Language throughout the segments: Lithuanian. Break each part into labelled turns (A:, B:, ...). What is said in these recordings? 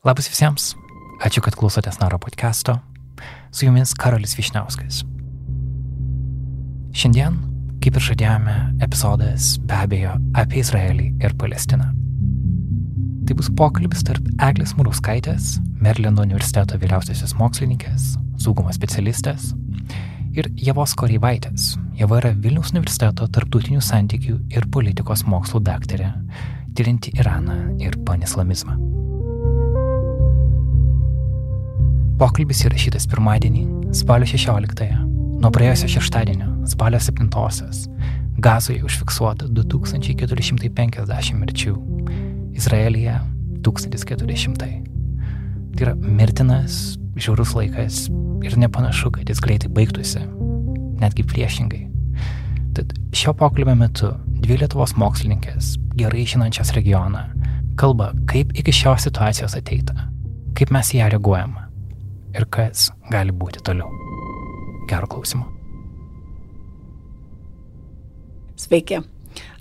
A: Labas visiems, ačiū, kad klausotės Naro podcast'o. Su jumis Karolis Višniauskas. Šiandien, kaip ir žadėjome, epizodas be abejo apie Izraelį ir Palestiną. Tai bus pokalbis tarp Eglės Mūrauskaitės, Merlino universiteto vyriausiasis mokslininkės, saugumo specialistės ir Javos Koreivaitės. Java yra Vilniaus universiteto tarptautinių santykių ir politikos mokslų daktarė, tyrinti Iraną ir panislamizmą. Pokalbis įrašytas pirmadienį, spalio 16-ąją, nuo praėjusio šeštadienio, spalio 7-osios. Gazoje užfiksuota 2450 mirčių, Izraelyje 1400. Tai yra mirtinas, žiaurus laikas ir nepanašu, kad jis greitai baigtųsi, netgi priešingai. Tad šio pokalbio metu dvi Lietuvos mokslininkės, gerai žinančios regioną, kalba, kaip iki šios situacijos ateita, kaip mes į ją reaguojame ir kas gali būti toliau. Gero klausimo.
B: Sveiki,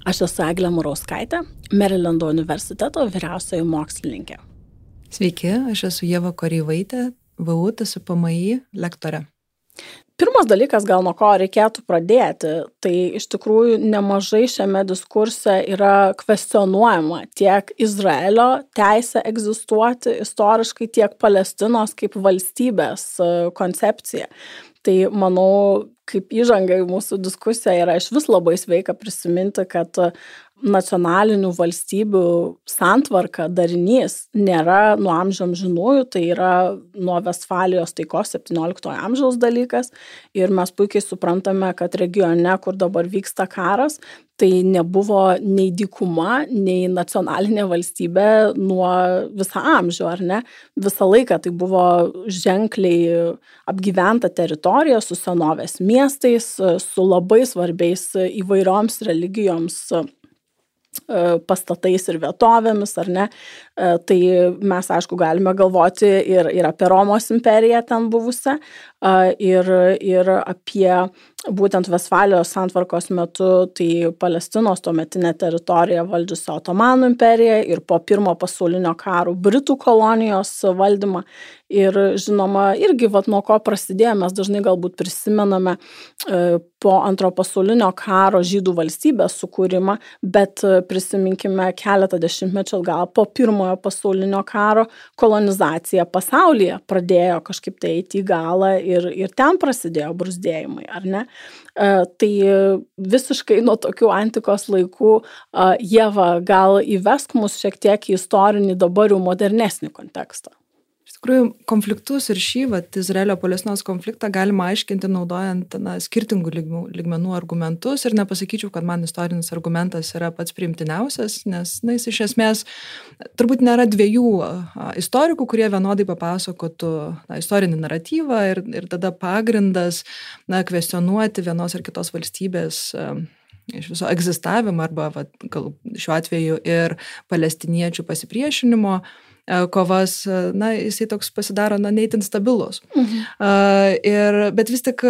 B: aš esu Eglė Murauskaitė, Merilando universiteto vyriausioji mokslininkė.
C: Sveiki, aš esu Jeva Koryvaitė, VU TSPMI lektorė.
B: Pirmas dalykas, gal nuo ko reikėtų pradėti, tai iš tikrųjų nemažai šiame diskurse yra kvestionuojama tiek Izraelio teisė egzistuoti istoriškai, tiek Palestinos kaip valstybės e, koncepcija. Tai manau, kaip įžanga į mūsų diskusiją yra iš vis labai sveika prisiminti, kad nacionalinių valstybių santvarka, darinys nėra nuo amžiam žinųjų, tai yra nuo Vestfalijos taikos 17 amžiaus dalykas. Ir mes puikiai suprantame, kad regione, kur dabar vyksta karas, tai nebuvo nei dykuma, nei nacionalinė valstybė nuo visą amžių, ar ne? Visą laiką tai buvo ženkliai apgyventa teritorija su senovės miestais, su labai svarbiais įvairioms religijoms E, pastatais ir vietovėmis, ar ne, tai mes, aišku, galime galvoti ir, ir apie Romos imperiją ten buvusią, e, ir, ir apie būtent Vesfalijos santvarkos metu tai Palestinos tuometinė teritorija valdžiusi Otomanų imperiją ir po pirmo pasaulinio karo Britų kolonijos valdymą. Ir žinoma, irgi vat, nuo ko prasidėjo, mes dažnai galbūt prisimename e, po antro pasaulinio karo žydų valstybės sukūrimą, bet prisiminkime keletą dešimtmečių gal po pirmojo pasaulinio karo kolonizacija pasaulyje pradėjo kažkaip tai eiti į galą ir, ir ten prasidėjo brusdėjimai, ar ne? E, tai visiškai nuo tokių antikos laikų Jėva gal įvesk mus šiek tiek į istorinį dabar jau modernesnį kontekstą
C: tikrųjų konfliktus ir šį vat, Izraelio palestinos konfliktą galima aiškinti naudojant na, skirtingų lygmenų argumentus ir nepasakyčiau, kad man istorinis argumentas yra pats priimtiniausias, nes na, jis iš esmės turbūt nėra dviejų istorikų, kurie vienodai papasakotų na, istorinį naratyvą ir, ir tada pagrindas na, kvestionuoti vienos ar kitos valstybės iš viso egzistavimą arba vat, gal, šiuo atveju ir palestiniečių pasipriešinimo E, kovas, e, na, jisai toks pasidaro, na, neįtin stabilus. Mhm. Uh, ir, bet vis tik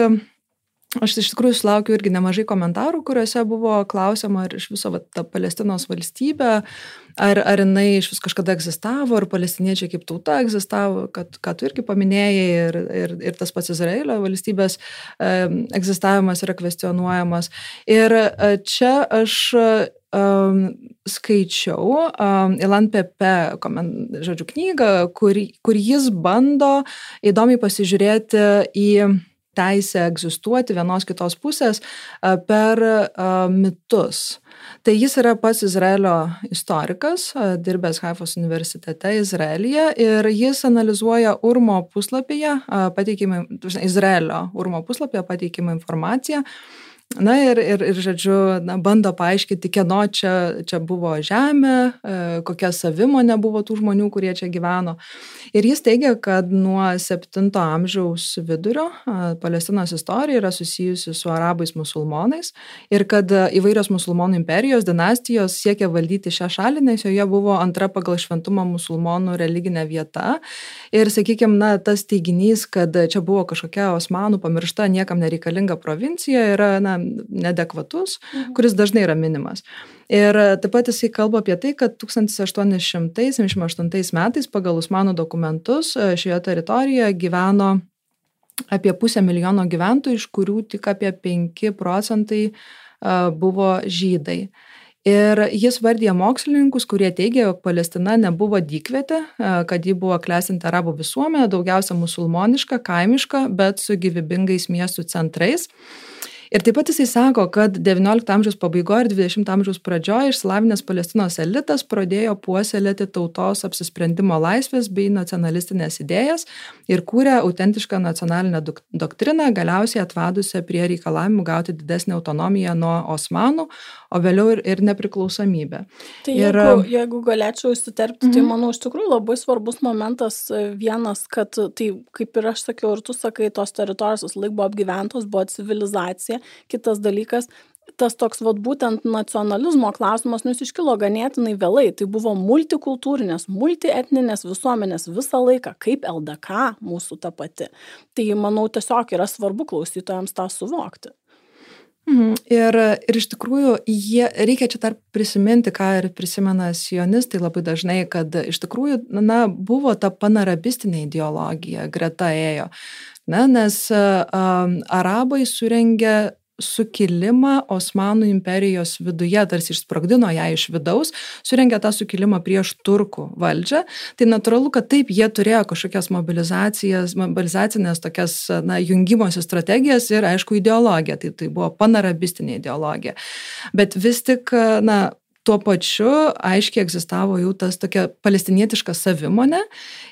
C: Aš iš tikrųjų sulaukiu irgi nemažai komentarų, kuriuose buvo klausima, ar iš viso va, ta Palestinos valstybė, ar, ar jinai iš vis kažkada egzistavo, ar palestiniečiai kaip tauta egzistavo, kad, ką tu irgi paminėjai, ir, ir, ir tas pats Izraelio valstybės e, egzistavimas yra kvestionuojamas. Ir čia aš um, skaičiau um, Ilan Pepe, žodžiu, knygą, kur, kur jis bando įdomiai pasižiūrėti į teisę egzistuoti vienos kitos pusės per mitus. Tai jis yra pats Izraelio istorikas, dirbęs Haifos universitete Izraelyje ir jis analizuoja Urmo puslapyje, pateikimą, Izraelio Urmo puslapyje pateikimą informaciją Na ir, ir, ir žodžiu, na, bando paaiškinti, kieno čia, čia buvo žemė, e, kokia savimonė buvo tų žmonių, kurie čia gyveno. Ir jis teigia, kad nuo 7 amžiaus vidurio Palestinos istorija yra susijusi su arabais musulmonais ir kad įvairios musulmonų imperijos, dinastijos siekia valdyti šią šalį, nes joje buvo antra pagal šventumą musulmonų religinė vieta. Ir, sakykime, na, tas teiginys, kad čia buvo kažkokia osmanų pamiršta, niekam nereikalinga provincija, yra na, nedekvatus, mhm. kuris dažnai yra minimas. Ir taip pat jisai kalba apie tai, kad 1878 metais pagal Usmanų dokumentus šioje teritorijoje gyveno apie pusę milijono gyventojų, iš kurių tik apie 5 procentai buvo žydai. Ir jis vardė mokslininkus, kurie teigia, jog Palestina nebuvo dykvietė, kad ji buvo klesinti arabų visuomenė, daugiausia musulmoniška, kaimiška, bet su gyvybingais miestų centrais. Ir taip pat jisai sako, kad XIX amžiaus pabaigoje ir XX amžiaus pradžioje išsilavinęs Palestinos elitas pradėjo puoselėti tautos apsisprendimo laisvės bei nacionalistinės idėjas ir kūrė autentišką nacionalinę doktriną, galiausiai atvadusią prie reikalavimų gauti didesnį autonomiją nuo osmanų, o vėliau ir, ir nepriklausomybę.
B: Tai ir, jeigu, jeigu galėčiau įsiterpti, mm -hmm. tai mhm. manau iš tikrųjų labai svarbus momentas e, vienas, kad tai, kaip ir aš sakiau, ir tu sakai, tos teritorijos vis laik buvo apgyventos, buvo civilizacija. Kitas dalykas, tas toks vat būtent nacionalizmo klausimas, nu jis iškilo ganėtinai vėlai. Tai buvo multikultūrinės, multietninės visuomenės visą laiką, kaip LDK mūsų ta pati. Tai manau tiesiog yra svarbu klausytojams tą suvokti.
C: Mhm. Ir, ir iš tikrųjų, jie, reikia čia dar prisiminti, ką ir prisimena sionistai labai dažnai, kad iš tikrųjų, na, buvo ta panarabistinė ideologija, greta ėjo. Ne, nes um, arabai surengė sukilimą Osmanų imperijos viduje, tarsi išsprogdino ją iš vidaus, surengė tą sukilimą prieš turkų valdžią. Tai natūralu, kad taip jie turėjo kažkokias mobilizacijas, mobilizacinės tokias, na, jungimosi strategijas ir, aišku, ideologiją. Tai, tai buvo panarabistinė ideologija. Bet vis tik, na, tuo pačiu aiškiai egzistavo jau tas tokia palestinietiška savimonė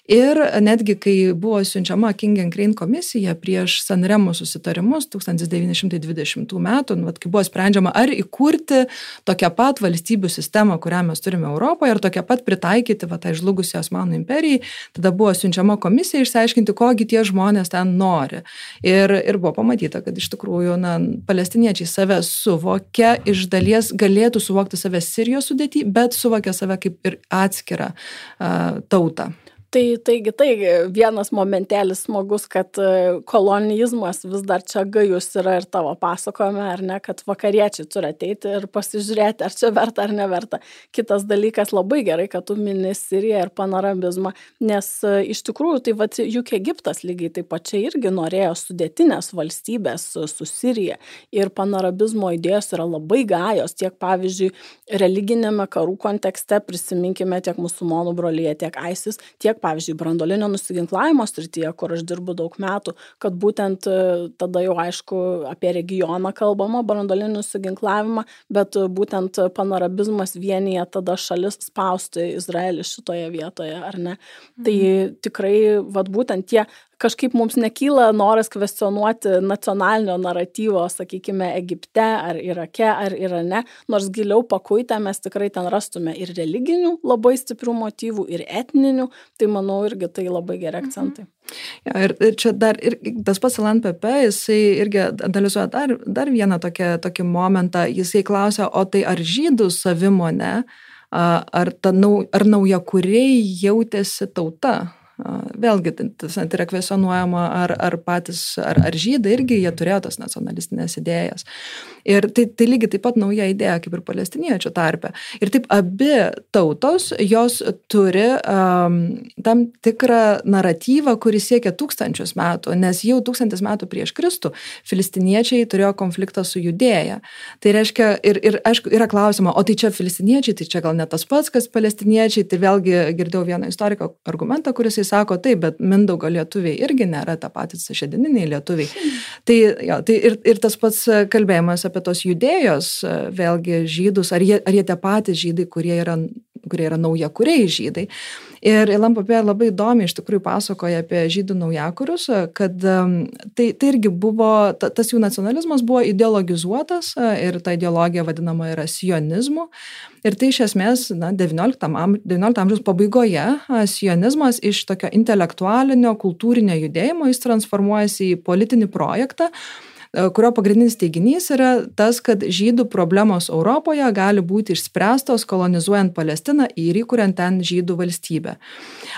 C: Ir netgi, kai buvo siunčiama King and Crane komisija prieš Sanremo susitarimus 1920 metų, nu, kai buvo sprendžiama, ar įkurti tokią pat valstybių sistemą, kurią mes turime Europoje, ir tokią pat pritaikyti va, tai žlugusiai Osmanų imperijai, tada buvo siunčiama komisija išsiaiškinti, kogi tie žmonės ten nori. Ir, ir buvo pamatyta, kad iš tikrųjų na, palestiniečiai save suvokia, iš dalies galėtų suvokti save Sirijos sudėtį, bet suvokia save kaip ir atskirą uh, tautą.
B: Tai taigi, tai vienas momentėlis smagus, kad e, kolonizmas vis dar čia gajus yra ir tavo pasakojame, ar ne, kad vakariečiai turi ateiti ir pasižiūrėti, ar čia verta ar neverta. Kitas dalykas, labai gerai, kad tu mini Siriją ir panorambizmą, nes e, iš tikrųjų, tai vad juk Egiptas lygiai taip pačiai irgi norėjo sudėtinės valstybės su, su Sirija ir panorambizmo idėjos yra labai gajos, tiek pavyzdžiui, religinėme karų kontekste, prisiminkime tiek musulmonų brolyje, tiek ISIS, tiek tiek pavyzdžiui branduolinio nusiginklavimo srityje, kur aš dirbu daug metų, kad būtent e, tada jau aišku apie regioną kalbama, branduolinį nusiginklavimą, bet būtent panorabizmas vienyje tada šalis spausti Izraelį šitoje vietoje, ar ne? Tai mhm. Tikrai, vad būtent tie kažkaip mums nekyla noras kvestionuoti nacionalinio naratyvo, sakykime, Egipte ar Irake ar Irane, nors giliau pakuitę mes tikrai ten rastume ir religinių labai stiprių motyvų, ir etninių, tai manau irgi tai labai geri akcentai. Mhm.
C: Ja, ir, ir čia dar ir tas pats LNPP, jisai irgi analizuoja dar, dar vieną tokį, tokį momentą, jisai klausia, o tai ar žydų savimonė, ar, ta, ar nauja kuriai jautėsi tauta, vėlgi tas net yra kvesionuojama, ar, ar patys, ar, ar žydai irgi jie turėjo tas nacionalistinės idėjas. Ir tai, tai lygiai taip pat nauja idėja kaip ir palestiniečių tarpe. Ir taip abi tautos, jos turi um, tam tikrą naratyvą, kuris siekia tūkstančius metų, nes jau tūkstantis metų prieš Kristų filistiniečiai turėjo konfliktą su judėja. Tai reiškia, ir, ir aišku, yra klausima, o tai čia filistiniečiai, tai čia gal ne tas pats, kas palestiniečiai, tai vėlgi girdėjau vieną istoriko argumentą, kuris sako taip, bet Mindaugo lietuviai irgi nėra ta patys šedininiai lietuviai. Tai, jo, tai ir, ir tas pats kalbėjimas apie tos judėjos, vėlgi žydus, ar jie, ar jie tie patys žydai, kurie yra kurie yra nauja kuriai žydai. Ir Ilam Papė labai įdomiai iš tikrųjų pasakoja apie žydų naujakurius, kad tai, tai irgi buvo, tas jų nacionalizmas buvo ideologizuotas ir ta ideologija vadinama yra sionizmu. Ir tai iš esmės na, XIX, am, XIX amžiaus pabaigoje sionizmas iš tokio intelektualinio, kultūrinio judėjimo jis transformuojasi į politinį projektą, kurio pagrindinis teiginys yra tas, kad žydų problemos Europoje gali būti išspręstos kolonizuojant Palestiną ir įkuriant ten žydų valstybę.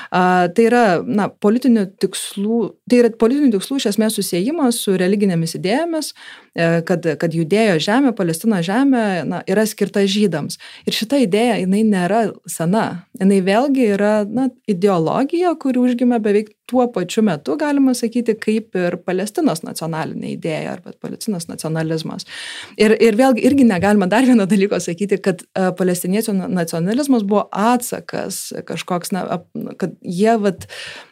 C: Tai yra, na, politinių tikslų, tai yra politinių tikslų iš esmės susijimas su religinėmis idėjomis, e, kad, kad judėjo žemė, Palestino žemė na, yra skirta žydams. Ir šita idėja, jinai nėra sena. Jinai vėlgi yra na, ideologija, kuri užgimė beveik tuo pačiu metu, galima sakyti, kaip ir Palestinos nacionalinė idėja arba Palestinos nacionalizmas. Ir, ir vėlgi irgi negalima dar vieno dalyko sakyti, kad uh, palestiniečių nacionalizmas buvo atsakas kažkoks, na, kad jie, vat,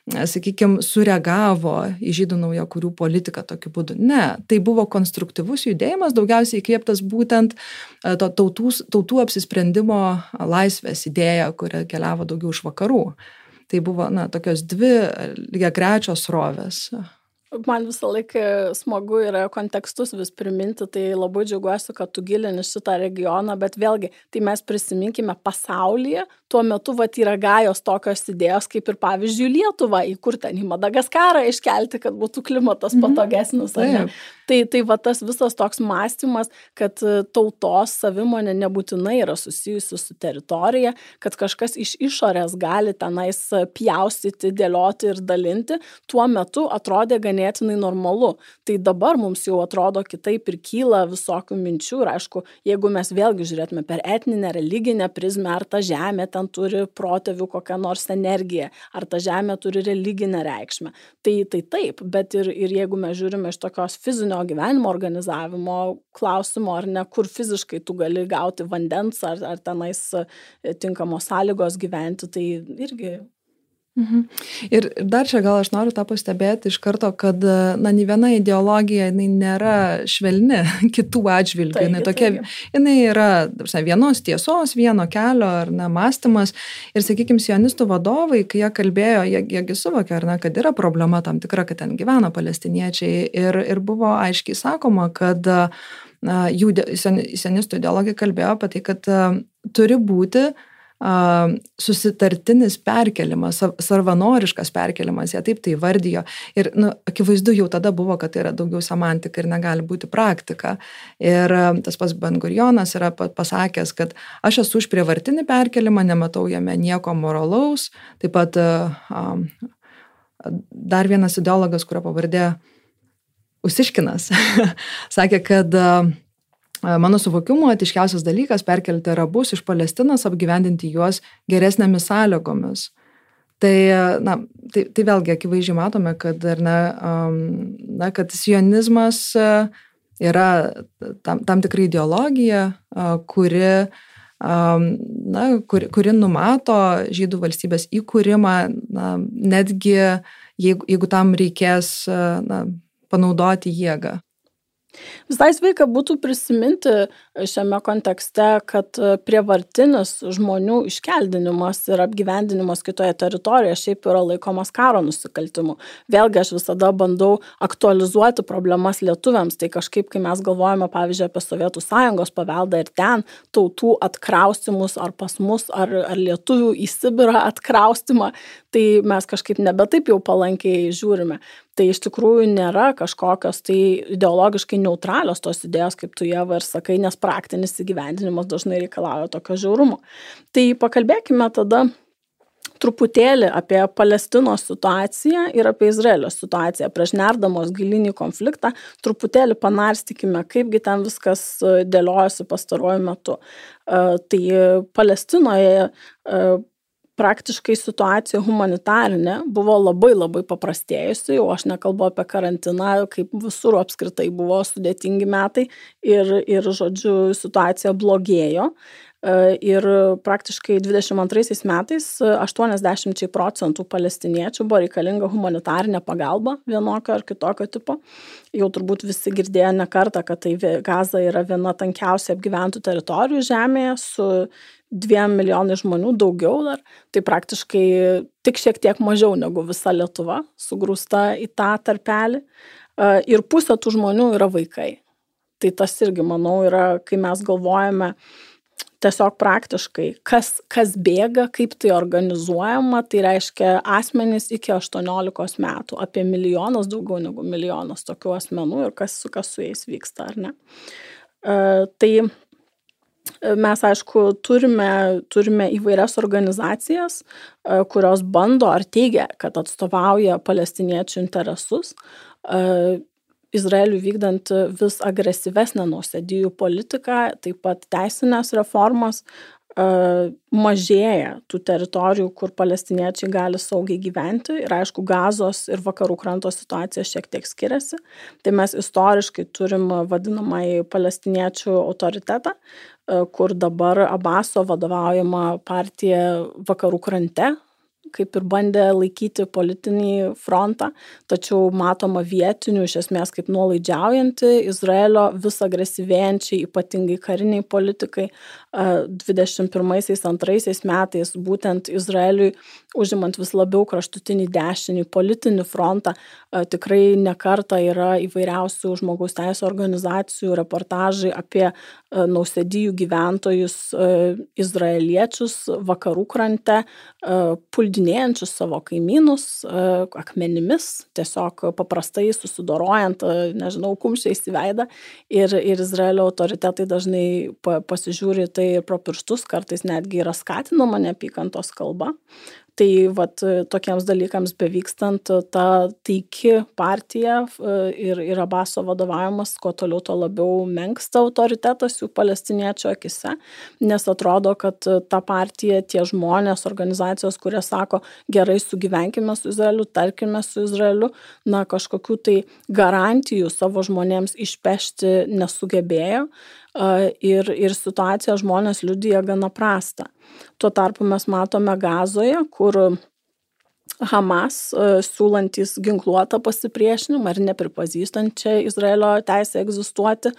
C: sakykime, sureagavo į žydų naujakurių politiką tokiu būdu. Ne, tai buvo konstruktyvus judėjimas, daugiausiai įkvėptas būtent uh, to tautų, tautų apsisprendimo laisvės idėja, kuri keliavo daugiau iš vakarų tai buvo na tokios dvi lygiai grečios srovės
B: Man visą laiką smagu yra kontekstus vis priminti, tai labai džiaugiuosi, kad tu gilini šitą regioną, bet vėlgi, tai mes prisiminkime pasaulyje, tuo metu vat yra gajos tokios idėjos, kaip ir pavyzdžiui Lietuva, įkur ten į Madagaskarą iškelti, kad būtų klimatas patogesnis. Mm -hmm. Tai, tai va tas visas toks mąstymas, kad e, tautos savimonė nebūtinai yra susijusi su teritorija, kad kažkas iš išorės gali tenais pjaustyti, dėlioti ir dalinti, tuo metu atrodė ganėtinai normalu. Tai dabar mums jau atrodo kitaip ir kyla visokių minčių ir aišku, jeigu mes vėlgi žiūrėtume per etninę, religinę prizmę, ar ta žemė ten turi protėvių kokią nors energiją, ar ta žemė turi religinę reikšmę, tai, tai taip, bet ir, ir jeigu mes žiūrime iš tokios fizinio gyvenimo organizavimo klausimo, ar ne, kur fiziškai tu gali gauti vandens, ar, ar tenais tinkamos sąlygos gyventi, tai irgi
C: Mhm. Ir dar čia gal aš noriu tą pastebėti iš karto, kad, na, nei viena ideologija, jinai nėra švelni kitų atžvilgių, jinai tokia, jinai yra tarsi, vienos tiesos, vieno kelio ar ne mąstymas. Ir, sakykime, sionistų vadovai, kai jie kalbėjo, jie, jiegi suvokė, ar ne, kad yra problema tam tikra, kad ten gyvena palestiniečiai. Ir, ir buvo aiškiai sakoma, kad na, jų sionistų ideologija kalbėjo apie tai, kad turi būti susitartinis perkelimas, savanoriškas perkelimas, jie taip tai vardijo. Ir nu, akivaizdu jau tada buvo, kad tai yra daugiau semantika ir negali būti praktika. Ir tas pats Bangurionas yra pasakęs, kad aš esu už prievartinį perkelimą, nematau jame nieko moralaus. Taip pat dar vienas ideologas, kurio pavardė Usiškinas, sakė, kad Mano suvokimu, atiškiausias dalykas - perkelti arabus iš Palestinos, apgyvendinti juos geresnėmis sąlygomis. Tai, na, tai, tai vėlgi akivaizdžiai matome, kad, ne, na, kad sionizmas yra tam, tam tikra ideologija, kuri, na, kuri, kuri numato žydų valstybės įkūrimą, na, netgi jeigu, jeigu tam reikės na, panaudoti jėgą.
B: Visai sveika būtų prisiminti šiame kontekste, kad prievartinis žmonių iškeldinimas ir apgyvendinimas kitoje teritorijoje šiaip yra laikomas karo nusikaltimu. Vėlgi aš visada bandau aktualizuoti problemas lietuviams, tai kažkaip, kai mes galvojame, pavyzdžiui, apie Sovietų sąjungos paveldą ir ten tautų atkraustimus ar pas mus, ar, ar lietuvių į Sibirą atkraustimą, tai mes kažkaip nebe taip jau palankiai žiūrime tai iš tikrųjų nėra kažkokios tai ideologiškai neutralios tos idėjos, kaip tu Jeva ir sakai, nes praktinis įgyvendinimas dažnai reikalauja tokio žiaurumo. Tai pakalbėkime tada truputėlį apie Palestinos situaciją ir apie Izraelio situaciją. Prieš nerdamos gilinį konfliktą, truputėlį panarstykime, kaipgi ten viskas dėliojasi pastaruoju metu. E, tai Palestinoje e, praktiškai situacija humanitarinė buvo labai labai paprastėjusi, jau aš nekalbu apie karantiną, kaip visur apskritai buvo sudėtingi metai ir, ir žodžiu, situacija blogėjo. E, ir praktiškai 22 metais 80 procentų palestiniečių buvo reikalinga humanitarinė pagalba vienokio ar kitokio tipo. Jau turbūt visi girdėjo ne kartą, kad tai Gaza yra viena tankiausiai apgyventų teritorijų žemėje su dviem milijonai žmonių daugiau dar, tai praktiškai tik šiek tiek mažiau negu visa Lietuva sugrūsta į tą tarpelį. Ir pusė tų žmonių yra vaikai. Tai tas irgi, manau, yra, kai mes galvojame tiesiog praktiškai, kas, kas bėga, kaip tai organizuojama, tai reiškia asmenys iki 18 metų, apie milijonas, daugiau negu milijonas tokių asmenų ir kas, kas su jais vyksta, ar ne. Uh, tai e, mes, aišku, turime, turime įvairias organizacijas, uh, kurios bando ar teigia, kad atstovauja palestiniečių interesus. Uh, Izraeliui vykdant vis agresyvesnę nausėdijų politiką, taip pat teisinės reformas, mažėja tų teritorijų, kur palestiniečiai gali saugiai gyventi ir aišku, gazos ir vakarų kranto situacija šiek tiek skiriasi. Tai mes istoriškai turim vadinamąjį palestiniečių autoritetą, kur dabar Abaso vadovaujama partija vakarų krante kaip ir bandė laikyti politinį frontą, tačiau matoma vietinių iš esmės kaip nuolaidžiaujanti Izraelio vis agresyvėjančiai, ypatingai kariniai politikai. 21-2 metais būtent Izraeliui užimant vis labiau kraštutinį dešinį politinį frontą, tikrai nekarta yra įvairiausių žmogaus teisų organizacijų reportažai apie nausėdijų gyventojus izraeliečius vakarų krante, puldinėjančius savo kaimynus akmenimis, tiesiog paprastai susidorojant, nežinau, kumščiais į veidą. Ir, ir Izraelio autoritetai dažnai pasižiūri tai pro pirštus, kartais netgi yra skatinama neapykantos kalba tai vat tokiems dalykams bevykstant ta taiki partija e, ir, ir Abaso vadovavimas, kuo toliau, tuo labiau menksta autoritetas jų palestiniečių akise, nes atrodo, kad ta partija, tie žmonės, organizacijos, kurie sako, gerai sugyvenkime su Izraeliu, tarkime su Izraeliu, na kažkokių tai garantijų savo žmonėms išpešti nesugebėjo ir, ir situaciją žmonės liudyja gana prastą. Tuo tarpu mes matome gazoje, kur Hamas siūlantis ginkluotą pasipriešinimą ir nepripažįstančią Izraelio teisę egzistuoti,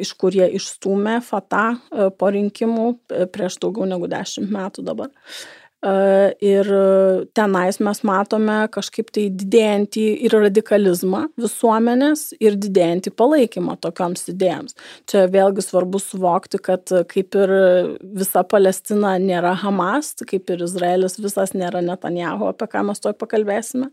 B: iš kur jie išstumė Fatah po rinkimų prieš daugiau negu dešimt metų dabar. Ir tenais mes matome kažkaip tai didėjantį ir radikalizmą visuomenės ir didėjantį palaikymą tokioms idėjams. Čia vėlgi svarbu suvokti, kad kaip ir visa Palestina nėra Hamas, kaip ir Izraelis visas nėra Netanjahu, apie ką mes toj pakalbėsime,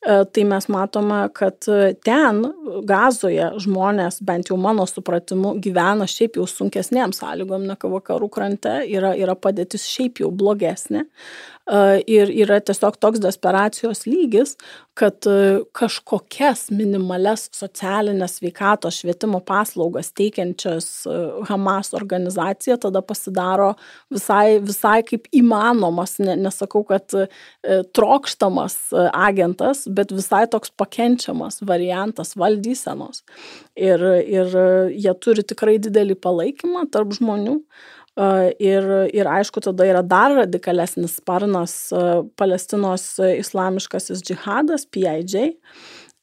B: tai mes matome, kad ten, gazoje, žmonės, bent jau mano supratimu, gyvena šiaip jau sunkesnėm sąlygom negu vakarų krante, yra, yra padėtis šiaip jau blogesnė ir yra tiesiog toks desperacijos lygis, kad kažkokias minimales socialinės veikatos švietimo paslaugas teikiančias Hamas organizacija tada pasidaro visai, visai kaip įmanomas, ne, nesakau, kad trokštamas agentas, bet visai toks pakenčiamas variantas valdysenos. Ir, ir jie turi tikrai didelį palaikymą tarp žmonių. Ir, ir aišku, tada yra dar radikalesnis sparnas Palestinos islamiškasis džihadas, PIJ.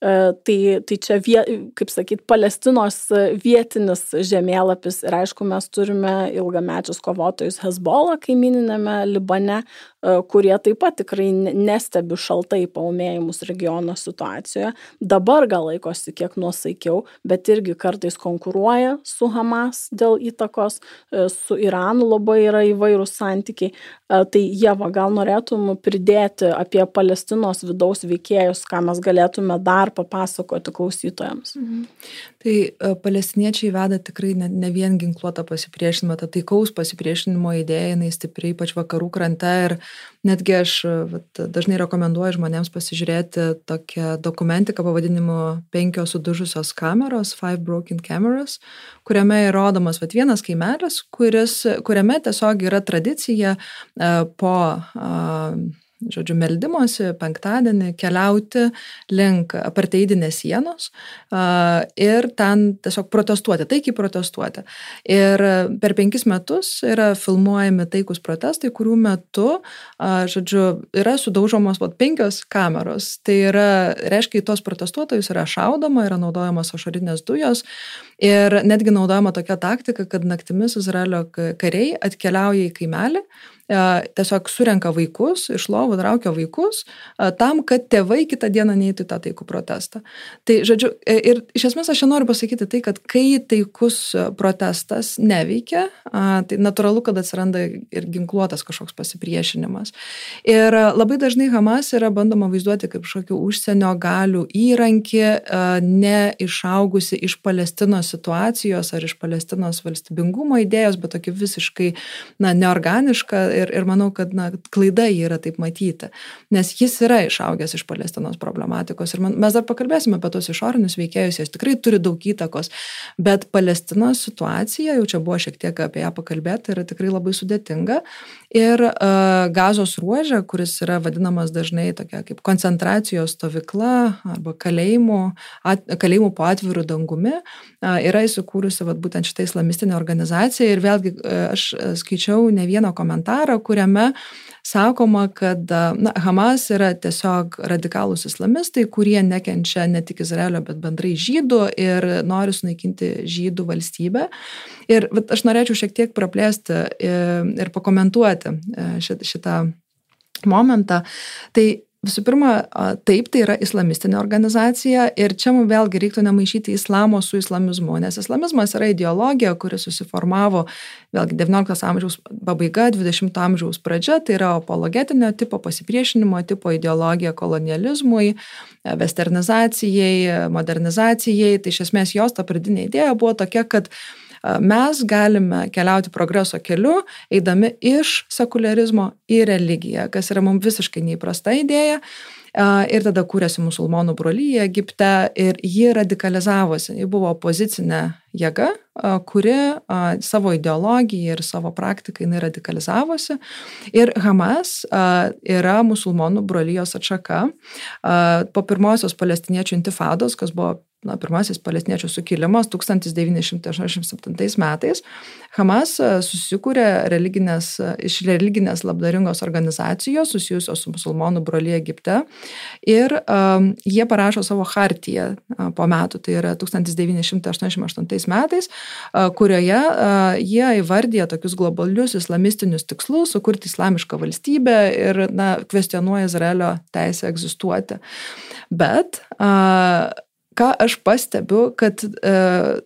B: Tai, tai čia, vie, kaip sakyt, Palestinos vietinis žemėlapis ir aišku, mes turime ilgamečius kovotojus Hezbollah kaimininėme Libane, E, kurie taip pat tikrai nestebi šaltai paumėjimus regiono situacijoje. Dabar gal laikosi kiek nuosaikiau, bet irgi kartais konkuruoja su Hamas dėl įtakos, e, su Iranu labai yra įvairūs santykiai. E, tai Jeva, gal norėtum pridėti apie Palestinos vidaus veikėjus, ką mes galėtume dar papasakoti klausytojams? Mhm.
C: Tai palestiniečiai veda tikrai ne, ne vien ginkluotą pasipriešinimą, ta taikaus pasipriešinimo idėja, jinai stipriai ypač vakarų krante ir Netgi aš vat, dažnai rekomenduoju žmonėms pasižiūrėti tokią dokumentiką pavadinimu penkios sudužusios kameros, Five Broken Cameras, kuriame įrodomas vat, vienas kaimelis, kuris, kuriame tiesiog yra tradicija po žodžiu, meldymosi penktadienį keliauti link aparteidinės sienos ir ten tiesiog protestuoti, taikiai protestuoti. Ir per penkis metus yra filmuojami taikus protestai, kurių metu, žodžiu, yra sudaužomos vat, penkios kameros. Tai yra, reiškia, į tos protestuotojus yra šaudoma, yra naudojamos ašarinės dujos ir netgi naudojama tokia taktika, kad naktimis Izraelio kariai atkeliauja į kaimelį tiesiog surenka vaikus, iš lovų traukia vaikus, tam, kad tėvai kitą dieną neįtų į tą taikų protestą. Tai, žodžiu, e, ir iš esmės aš čia noriu pasakyti tai, kad kai taikus protestas neveikia, tai natūralu, kad atsiranda ir ginkluotas kažkoks pasipriešinimas. Ir labai dažnai Hamas yra bandoma vaizduoti kaip kažkokių užsienio galių įrankį, neišaugusi iš Palestinos situacijos ar iš Palestinos valstybingumo idėjos, bet tokį visiškai na, neorganišką ir, ir manau, kad na, klaida jį yra taip matyti, nes jis yra išaugęs iš Palestinos problematikos. Ir man, mes dar pakalbėsime apie tos išorinius veikėjus, jis tikrai turi daug įtakos, bet Palestinos situacija, jau čia buvo šiek tiek apie ją pakalbėti, yra tikrai labai sudėtinga. Ir uh, gazos ruožė, kuris yra vadinamas dažnai tokia kaip koncentracijos stovykla arba kalėjimų, at, kalėjimų po atvirų dangumi, uh, yra įsikūrusi vat, būtent šitą islamistinę organizaciją ir vėlgi uh, aš skaičiau ne vieną komentarą, kuriame sakoma, kad na, Hamas yra tiesiog radikalūs islamistai, kurie nekenčia ne tik Izraelio, bet bendrai žydų ir nori sunaikinti žydų valstybę. Ir aš norėčiau šiek tiek praplėsti ir pakomentuoti šitą momentą. Tai Visų pirma, taip, tai yra islamistinė organizacija ir čia mums vėlgi reiktų nemaišyti islamo su islamizmu, nes islamizmas yra ideologija, kuri susiformavo vėlgi 19 amžiaus pabaiga, 20 amžiaus pradžia, tai yra apologetinio tipo, pasipriešinimo tipo ideologija kolonializmui, westernizacijai, modernizacijai, tai iš esmės jos ta pradinė idėja buvo tokia, kad mes galime keliauti progreso keliu, eidami iš sekularizmo į religiją, kas yra mums visiškai neįprasta idėja. Ir tada kūrėsi musulmonų brolyje Egipte ir ji radikalizavosi. Ji buvo opozicinė jėga, kuri savo ideologiją ir savo praktiką jinai radikalizavosi. Ir Hamas yra musulmonų brolyjos atšaka. Po pirmosios palestiniečių intifados, kas buvo na, pirmasis palestiniečių sukilimas 1987 metais, Hamas susikūrė religinės, iš religinės labdaringos organizacijos susijusios su musulmonų brolyje Egipte ir um, jie parašo savo hartiją uh, po metų, tai yra 1988 metais, uh, kurioje uh, jie įvardyja tokius globalius islamistinius tikslus - sukurti islamišką valstybę ir na, kvestionuoja Izraelio teisę egzistuoti. Bet uh, ką aš pastebiu, kad e,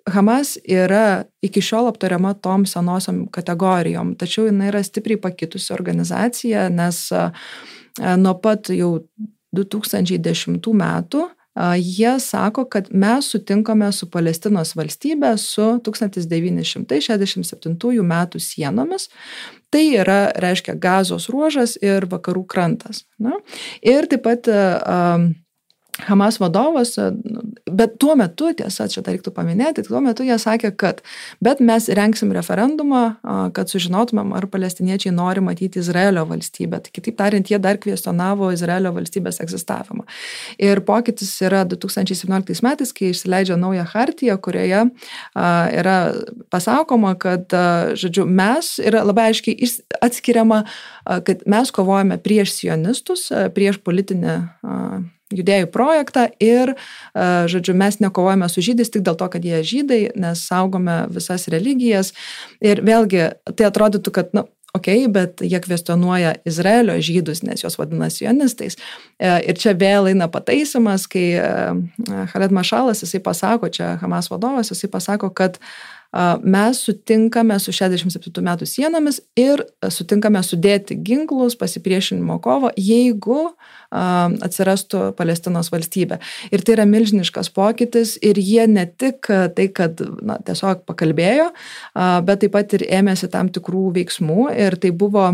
C: Hamas yra iki šiol aptariama tom senosiom kategorijom, tačiau jinai yra stipriai pakitusi organizacija, nes e, nuo pat jau 2010 metų jie sako, kad mes sutinkame su Palestinos valstybė su 1967 metų sienomis. Tai yra, reiškia, gazos ruožas ir vakarų krantas. Na? Ir taip pat uh, Hamas vadovas, bet tuo metu, tiesa, čia dar reiktų paminėti, tuo metu jie sakė, kad bet mes renksim referendumą, kad sužinotumėm, ar palestiniečiai nori matyti Izraelio valstybę. Tai kitaip tariant, jie dar kvestionavo Izraelio valstybės egzistavimą. Ir pokytis yra 2017 metais, kai išsileidžia naują hartiją, kurioje yra pasakoma, kad, žodžiu, mes yra labai aiškiai atskiriama, kad mes kovojame prieš sionistus, prieš politinę judėjų projektą ir, e, žodžiu, mes nekovojame su žydais tik dėl to, kad jie žydai, nes saugome visas religijas. Ir vėlgi, tai atrodytų, kad, na, nu, ok, bet jie kvestionuoja Izraelio žydus, nes juos vadina sionistais. E, ir čia vėl eina pataisimas, kai e, Khaled Mašalas, jisai pasako, čia Hamas vadovas, jisai pasako, kad uh, mes sutinkame su 67 metų sienomis ir sutinkame sudėti ginklus pasipriešinimo kovo, jeigu atsirastų Palestinos valstybė. Ir tai yra milžiniškas pokytis ir jie ne tik tai, kad na, tiesiog pakalbėjo, bet taip pat ir ėmėsi tam tikrų veiksmų ir tai buvo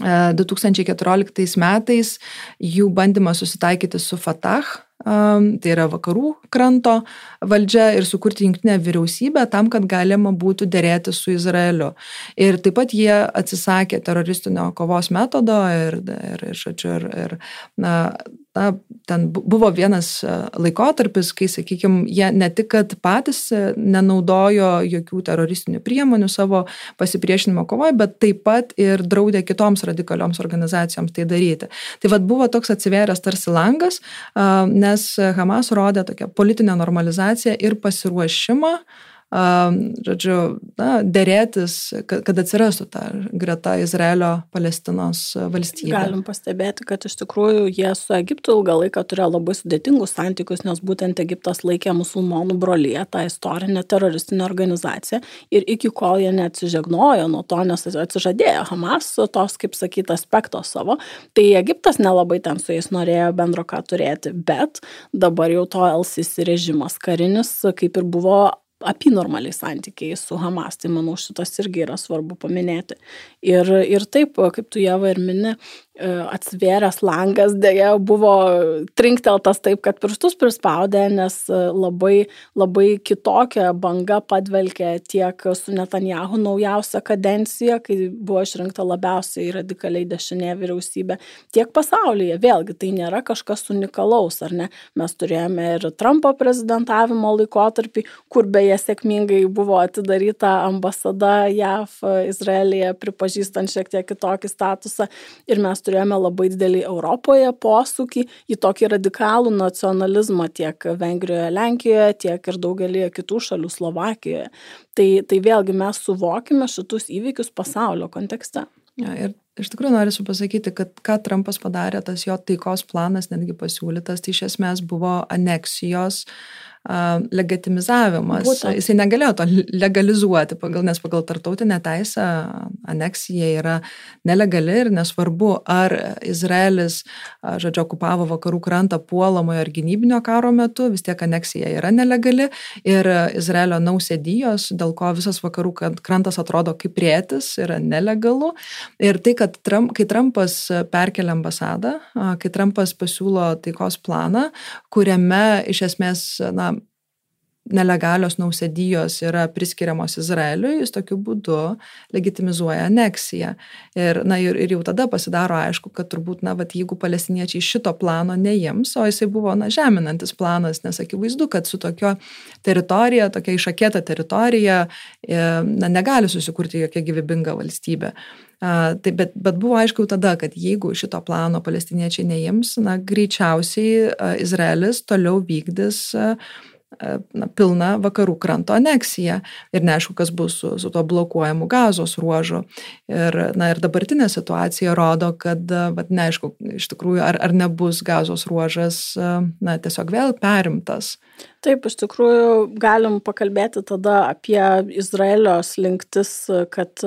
C: 2014 metais jų bandymas susitaikyti su Fatah tai yra vakarų kranto valdžia ir sukurti jungtinę vyriausybę tam, kad galima būtų dėrėti su Izraeliu. Ir taip pat jie atsisakė teroristinio kovos metodo ir, ir, ir, ir, ir na, na, ten buvo vienas e, laikotarpis, kai, sakykime, jie ne tik, kad patys e, nenaudojo jokių teroristinių priemonių savo pasipriešinimo kovoje, bet taip pat ir draudė kitoms radikalioms organizacijoms tai daryti. Tai vad buvo toks atsiveręs tarsi langas, nes Hamas rodė tokią politinę normalizaciją ir pasiruošimą žodžiu, na, dėrėtis, kad, kad atsirastų ta greta Izraelio-Palestinos valstybė.
B: Galim pastebėti, kad iš tikrųjų jie su Egiptu ilgą laiką turėjo labai sudėtingus santykius, nes būtent Egiptas laikė musulmonų brolyje tą istorinę teroristinę organizaciją ir iki kol jie neatsižegnojo nuo to, nes atsižadėjo Hamas tos, kaip sakyti, aspekto savo, tai Egiptas nelabai ten su jais norėjo bendro ką turėti, bet dabar jau to LCC režimas karinis kaip ir buvo apinormaliai santykiai su Hamas. Tai manau, šitas irgi yra svarbu paminėti. Ir, ir taip, kaip tu Jeva ir mini, atsvėręs langas dėja buvo trinkteltas taip, kad pirštus prispaudė, nes e, labai, labai kitokią bangą padvelkė tiek su Netanjahu naujausia kadencija, kai buvo išrinkta labiausiai radikaliai dešinė vyriausybė, tiek pasaulyje. Vėlgi, tai nėra kažkas unikalaus, ar ne? Mes turėjome ir Trumpo prezidentavimo laikotarpį, kur beje sėkmingai buvo atidaryta ambasada JAV Izraelyje, pripažįstant šiek tiek kitokį statusą. Ir mes turėjome labai didelį Europoje posūkį į tokį radikalų nacionalizmą tiek Vengrijoje, Lenkijoje, tiek ir daugelį kitų šalių Slovakijoje. Tai, tai vėlgi mes suvokime šitus įvykius pasaulio kontekste.
C: Ja, ir iš tikrųjų noriu pasakyti, kad ką Trumpas padarė, tas jo taikos planas netgi pasiūlytas, tai iš esmės buvo aneksijos uh, legitimizavimas. Būtent. Jisai negalėjo to legalizuoti, pagal, nes pagal tartautinę teisę aneksija yra nelegali ir nesvarbu, ar Izraelis, žodžiu, okupavo vakarų krantą puolamojo ar gynybinio karo metu, vis tiek aneksija yra nelegali ir Izraelio nausėdijos, dėl ko visas vakarų krantas atrodo kaip rėtis, yra nelegalu. Ir tai, kad Trump, kai Trumpas perkelia ambasadą, kai Trumpas pasiūlo taikos planą, kuriame iš esmės, na, nelegalios nausėdijos yra priskiriamos Izraeliui, jis tokiu būdu legitimizuoja aneksiją. Ir, na, ir, ir jau tada pasidaro aišku, kad turbūt, na, vat, jeigu palestiniečiai šito plano neims, o jisai buvo, na, žeminantis planas, nes akivaizdu, kad su tokio teritorija, tokia išakėta teritorija, e, na, negali susikurti jokia gyvybinga valstybė. Tai bet, bet buvo aišku tada, kad jeigu šito plano palestiniečiai neims, na, greičiausiai Izraelis toliau vykdys uh, na, pilna vakarų kranto aneksija ir neaišku, kas bus su, su tuo blokuojamu gazos ruožu. Ir, na, ir dabartinė situacija rodo, kad, bet neaišku, iš tikrųjų, ar, ar nebus gazos ruožas, e, na, tiesiog vėl perimtas.
B: Taip, iš tikrųjų, galim pakalbėti tada apie Izraelio slinktis, kad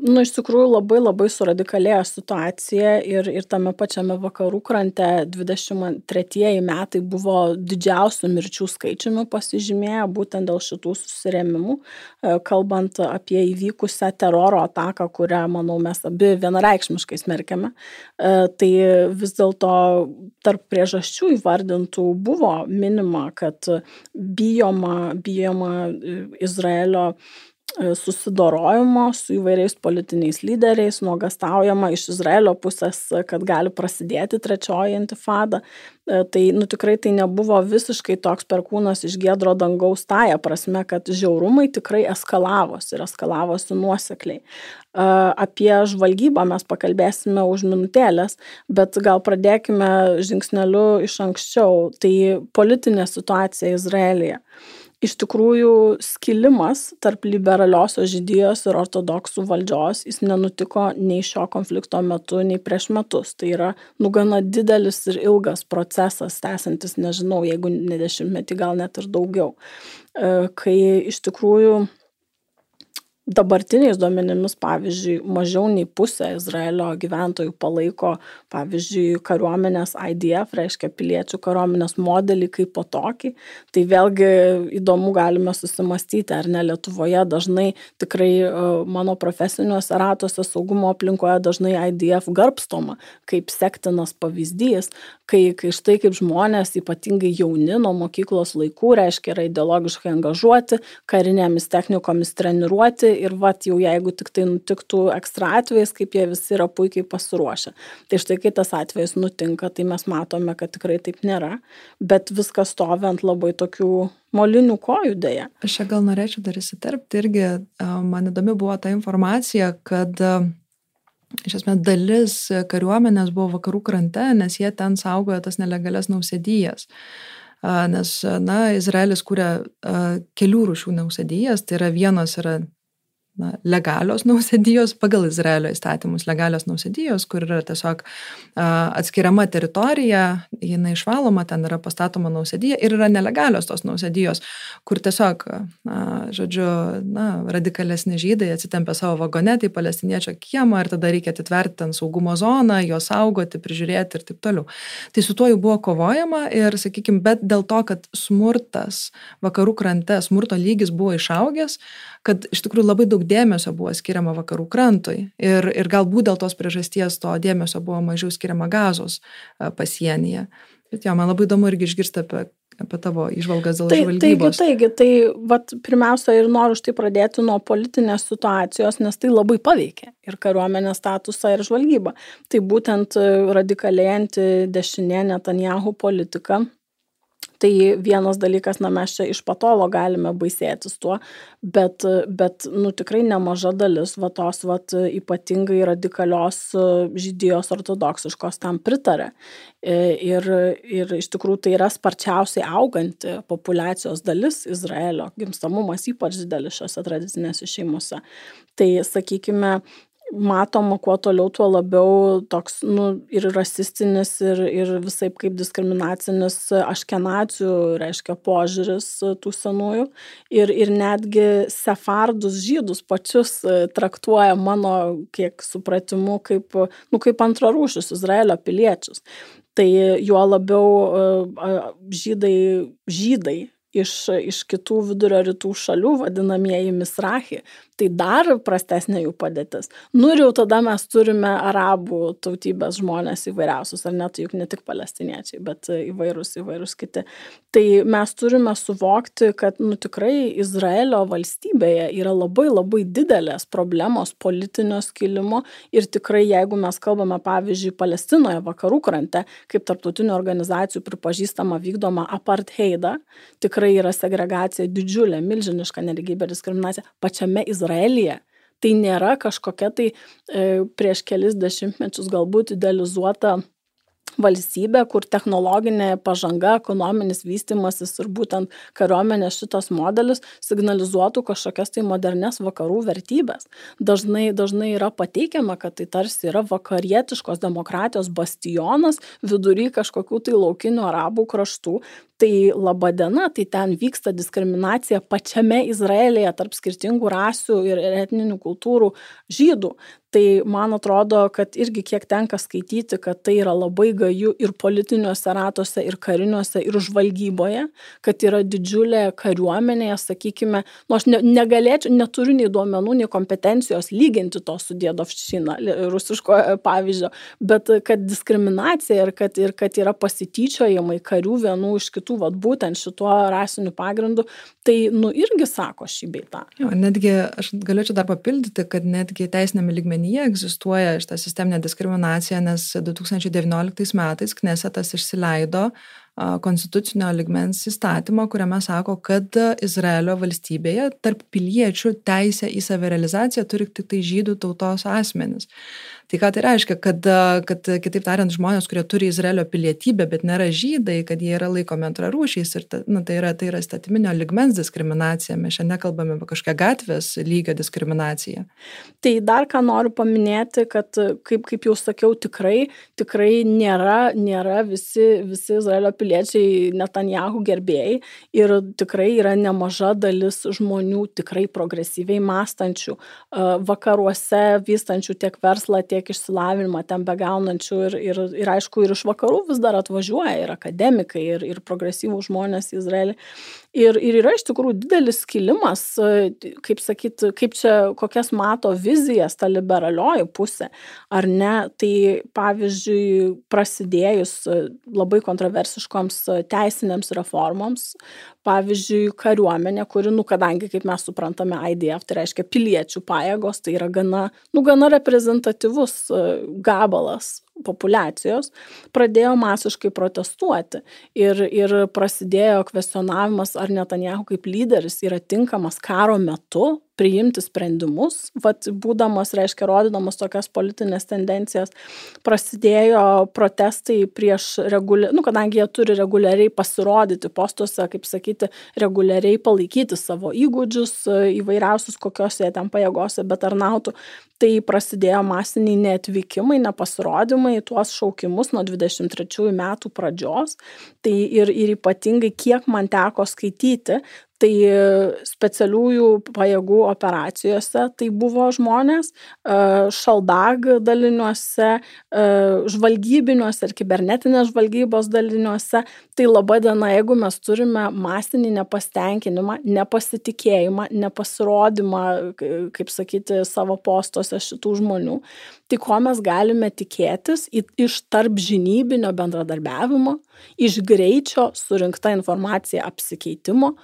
B: nu iš tikrųjų labai labai suradikalėjo situacija ir ir tame pačiame vakarų krante dvidešim tretieji metai buvo didžiausiu mirčių skaičiumi pasižymėję būtent dėl šitų susirėmimų. E, kalbant apie įvykusią teroro ataką kurią manau mes abi vienareikšmiškai smerkiame e, tai vis dėlto tarp priežasčių įvardintų buvo minima kad bijoma bijoma e, izraelio susidorojimo su įvairiais politiniais lyderiais, nuogastaujama iš Izraelio pusės, kad gali prasidėti trečioji intifada. E, tai nu, tikrai tai nebuvo visiškai toks perkūnas iš gėdro dangaus taja prasme, kad žiaurumai tikrai eskalavosi ir eskalavosi nuosekliai. E, apie žvalgybą mes pakalbėsime už minutėlės, bet gal pradėkime žingsneliu iš anksčiau. Tai politinė situacija Izraelyje iš tikrųjų skilimas tarp liberaliosios žydijos ir ortodoksų valdžios jis nenutiko nei šio konflikto metu, nei prieš metus. Tai yra nu gana didelis ir ilgas procesas, tęsantis, nežinau, jeigu ne dešimtmetį, gal net ir daugiau. E, kai iš tikrųjų dabartiniais duomenimis, pavyzdžiui, mažiau nei pusė Izraelio gyventojų palaiko, pavyzdžiui, kariuomenės IDF, reiškia piliečių kariuomenės modelį kaip po tokį. Tai vėlgi įdomu galime susimastyti, ar ne Lietuvoje dažnai tikrai e, mano profesiniuose ratuose saugumo aplinkoje dažnai IDF garbstoma kaip sektinas pavyzdys, kai, kai štai kaip žmonės, ypatingai jauni nuo mokyklos laikų, reiškia, yra ideologiškai angažuoti, karinėmis technikomis treniruoti ir vat jau jeigu tik tai nutiktų ekstra atvejais, kaip jie visi yra puikiai pasiruošę. Tai štai kai tas atvejis nutinka, tai mes matome, kad tikrai taip nėra, bet viskas stovi ant labai tokių molinių kojų dėja.
C: Aš čia gal norėčiau dar įsiterpti irgi, man įdomi buvo ta informacija, kad iš esmės dalis kariuomenės buvo vakarų krante, nes jie ten saugojo tas nelegalias nausėdijas. nes, na, Izraelis kūrė kelių rūšių nausėdijas, tai yra vienos yra na, legalios nausėdijos pagal Izraelio įstatymus, legalios nausėdijos, kur yra tiesiog a, atskiriama teritorija, jinai išvaloma, ten yra pastatoma nausėdija ir yra nelegalios tos nausėdijos, kur tiesiog, a, žodžiu, na, radikalesni žydai atsitempia savo vagonetį į palestiniečio kiemą ir tada reikia atitverti ten saugumo zoną, juos saugoti, prižiūrėti ir taip toliau. Tai su tuo jau buvo kovojama ir, sakykime, bet dėl to, kad smurtas vakarų krante, smurto lygis buvo išaugęs, kad iš tikrųjų labai daug dėmesio buvo skiriama vakarų krantui ir, ir galbūt dėl tos priežasties to dėmesio buvo mažiau skiriama gazos pasienyje. Bet jo, man labai įdomu irgi išgirsti apie, apie tavo išvalgas dėl tai, žvalgybos.
B: Taigi, taigi, tai vat, pirmiausia ir noriu štai pradėti nuo politinės situacijos, nes tai labai paveikia ir kariuomenės statusą ir žvalgybą. Tai būtent radikalėjanti dešinė Netanjahu politika tai vienas dalykas na mes čia iš patolo galime baisėtis tuo bet bet nu tikrai nemaža dalis va tos vat ypatingai radikalios žydijos ortodoksiškos tam pritaria. E, ir ir iš tikrųjų tai yra sparčiausiai auganti populiacijos dalis izraelio. Gimstamumas ypač didelis šiose tradicinėse šeimose. Tai sakykime matoma kuo toliau, tuo labiau toks, nu, ir rasistinis, ir, ir visai kaip diskriminacinis aškenacijų, reiškia, požiūris tų senųjų. Ir, ir netgi sefardus žydus pačius traktuoja mano, kiek supratimu, kaip, nu, kaip antrarūšius Izraelio piliečius. Tai juo labiau žydai, žydai iš, iš kitų vidurio rytų šalių, vadinamieji misrachi, tai dar prastesnė jų padėtis. Nu ir jau tada mes turime arabų tautybės žmonės įvairiausius, ar net juk ne tik palestiniečiai, bet įvairūs, įvairūs kiti. Tai mes turime suvokti, kad nu tikrai Izraelio valstybėje yra labai labai didelės problemos politinio skilimo ir tikrai jeigu mes kalbame pavyzdžiui Palestinoje, vakarų krante, kaip tarptautinių organizacijų pripažįstama vykdoma apartheidą, tikrai yra segregacija didžiulė, milžiniška neligybė ir diskriminacija pačiame Izraelio Izraelyje. Tai nėra kažkokia tai e, prieš kelis dešimtmečius galbūt idealizuota valstybė, kur technologinė pažanga, ekonominis vystimasis ir būtent kariuomenės šitas modelis signalizuotų kažkokias tai modernes vakarų vertybės. Dažnai, dažnai yra pateikiama, kad tai tarsi yra vakarietiškos demokratijos bastionas vidury kažkokių tai laukinių arabų kraštų, tai laba diena, tai ten vyksta diskriminacija pačiame Izraelyje tarp skirtingų rasių ir etninių kultūrų žydų. Tai man atrodo, kad irgi kiek tenka skaityti, kad tai yra labai gaju ir politiniuose ratuose, ir kariniuose, ir žvalgyboje, kad yra didžiulė kariuomenė, sakykime, nu aš ne, negalėčiau, neturiu nei duomenų, nei kompetencijos lyginti to su dėdovščina, rusiško e, pavyzdžio, bet kad diskriminacija ir kad, ir kad yra pasityčiojimai karių vienų iš kitų vat, būtent šituo rasiniu pagrindu, tai, nu, irgi sako šį beitą.
C: Jo, netgi, aš galėčiau dar papildyti, kad netgi teisinėme lygmenyje egzistuoja šitą sisteminę diskriminaciją, nes 2019 metais Knesetas išsileido konstitucinio ligmens įstatymą, kuriame sako, kad Izraelio valstybėje tarp piliečių teisę į savirealizaciją turi tik tai žydų tautos asmenis. Tai ką tai reiškia, kad, kad kitaip tariant, žmonės, kurie turi Izraelio pilietybę, bet nėra žydai, kad jie yra laikomi antrarūšiais ir ta, nu, tai yra, tai yra statyminio ligmens diskriminacija, mes šiandien nekalbame apie kažkokią gatvės lygio diskriminaciją.
B: Tai dar ką noriu paminėti, kad kaip, kaip jau sakiau, tikrai, tikrai nėra, nėra visi, visi Izraelio piliečiai Netanjahu gerbėjai ir tikrai yra nemaža dalis žmonių tikrai progresyviai mąstančių, vakaruose vystančių tiek verslą, tiek išsilavinimą ten begaunančių ir, ir, ir aišku, ir iš vakarų vis dar atvažiuoja ir akademikai, ir, ir progresyvų žmonės į Izraelį. Ir, ir yra iš tikrųjų didelis skilimas, kaip sakyt, kaip čia, kokias mato vizijas ta liberalioji pusė, ar ne. Tai pavyzdžiui, prasidėjus labai kontroversiškoms teisinėms reformoms, pavyzdžiui, kariuomenė, kuri, nu, kadangi, kaip mes suprantame, IDF, tai reiškia piliečių pajėgos, tai yra gana, nu, gana reprezentatyvus gabalas populiacijos pradėjo masiškai protestuoti. Ir, ir prasidėjo kvestionavimas, ar Netanjahu kaip lyderis yra tinkamas karo metu priimti sprendimus, vat, būdamas, reiškia, rodydamas tokias politinės tendencijas, prasidėjo protestai prieš reguliariai, nu, kadangi jie turi reguliariai pasirodyti postuose, kaip sakyti, reguliariai palaikyti savo įgūdžius įvairiausius, kokios jie ten pajėgose betarnautų, tai prasidėjo masiniai neatvykimai, nepasirodymai tuos šaukimus nuo 23 metų pradžios. Tai ir, ir ypatingai, kiek man teko skaityti, tai specialiųjų pajėgų operacijose tai buvo žmonės, šaldag daliniuose, žvalgybiniuose ir kibernetinės žvalgybos daliniuose. Tai laba diena, jeigu mes turime masinį nepastenkinimą, nepasitikėjimą, nepasirodymą, kaip sakyti, savo postuose šitų žmonių, tai ko mes galime tikėtis iš tarp žinybinio bendradarbiavimo, iš greičio surinkta informacija apsikeitimo,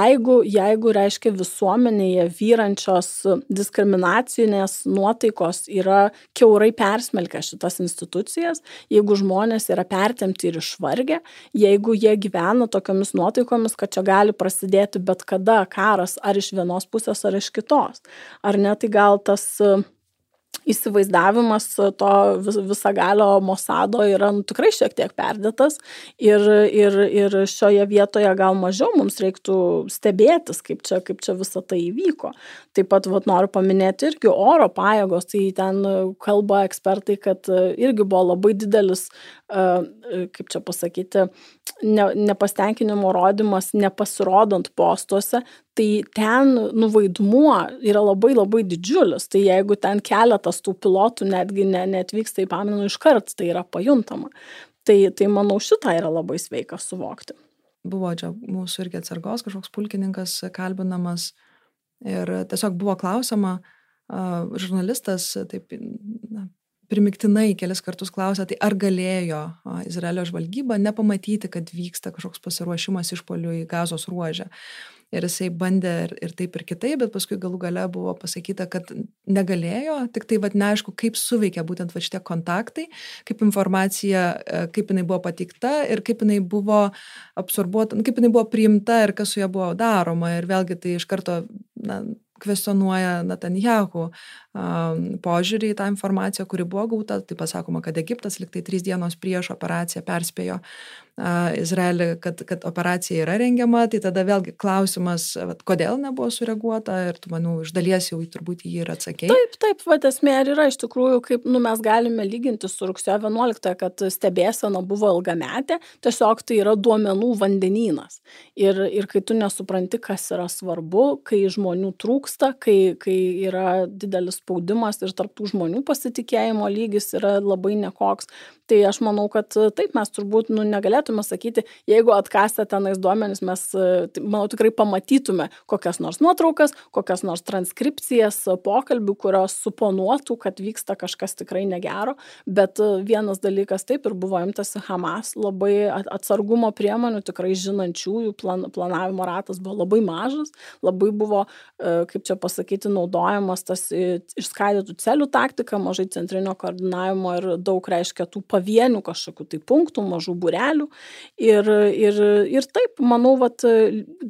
B: jeigu, jeigu reiškia visuomenėje vyrančios diskriminacinės nuotaikos yra keurai persmelkę šitas institucijas, jeigu žmonės yra pertemti ir išvargę, jeigu jie gyvena tokiamis nuotaikomis, kad čia gali prasidėti bet kada karas ar iš vienos pusės, ar iš kitos. Ar ne, tai gal tas įsivaizdavimas to vis, visagalio Mosado yra nu, tikrai šiek tiek perdėtas ir, ir, ir šioje vietoje gal mažiau mums reiktų stebėtis, kaip čia, kaip čia visa tai įvyko. Taip pat vat, noriu paminėti irgi oro pajėgos, tai ten kalba ekspertai, kad irgi buvo labai didelis, kaip čia pasakyti, ne, nepastenkinimo rodimas nepasirodant postuose, tai ten nu vaidmuo yra labai labai didžiulis. Tai jeigu ten keletas tų pilotų netgi ne, neatvyksta į pamenu iškart, tai yra pajuntama. Tai, tai manau šitą yra labai sveika suvokti.
C: Buvo čia mūsų irgi atsargos kažkoks pulkininkas kalbinamas ir tiesiog buvo klausima, žurnalistas taip na, primiktinai kelis kartus klausė, tai ar galėjo Izraelio žvalgyba nepamatyti, kad vyksta kažkoks pasiruošimas išpolių į gazos ruožę ir jisai bandė ir, ir taip ir kitaip, bet paskui galų gale buvo pasakyta, kad negalėjo, tik tai vad neaišku, kaip suveikia būtent va šitie kontaktai, kaip informacija, e, kaip jinai buvo pateikta ir kaip jinai buvo absorbuota, nu, kaip jinai buvo priimta ir kas su ja buvo daroma. Ir vėlgi tai iš karto na, kvestionuoja Netanjahu požiūrį į tą informaciją, kuri buvo gauta. Taip pasakoma, kad Egiptas liktai trys dienos prieš operaciją perspėjo Izraelį, kad, kad operacija yra rengiama, tai tada vėlgi klausimas, vat, kodėl nebuvo sureaguota ir tu, manau, iš dalies jau turbūt jį ir atsakėjai.
B: Taip, taip, va, esmė ir yra iš tikrųjų, kaip nu, mes galime lyginti su rugsėjo 11, kad stebėsena buvo ilgametė, tiesiog tai yra duomenų vandenynas. Ir, ir kai tu nesupranti, kas yra svarbu, kai žmonių trūksta, kai, kai yra didelis spaudimas ir tarptų žmonių pasitikėjimo lygis yra labai nekoks, tai aš manau, kad taip mes turbūt nu, negalėtume galėtume sakyti, jeigu atkastę tenais duomenis, mes, e, manau, tikrai pamatytume kokias nors nuotraukas, kokias nors transkripcijas pokalbių, kurios suponuotų, kad vyksta kažkas tikrai negero, bet e, vienas dalykas taip ir buvo imtasi Hamas, labai atsargumo priemonių, tikrai žinančiųjų plan, planavimo ratas buvo labai mažas, labai buvo, e, kaip čia pasakyti, naudojamas tas išskaidytų celių taktika, mažai centrinio koordinavimo ir daug reiškia tų pavienių kažkokių tai punktų, mažų burelių Ir, ir, ir taip, manau, vat,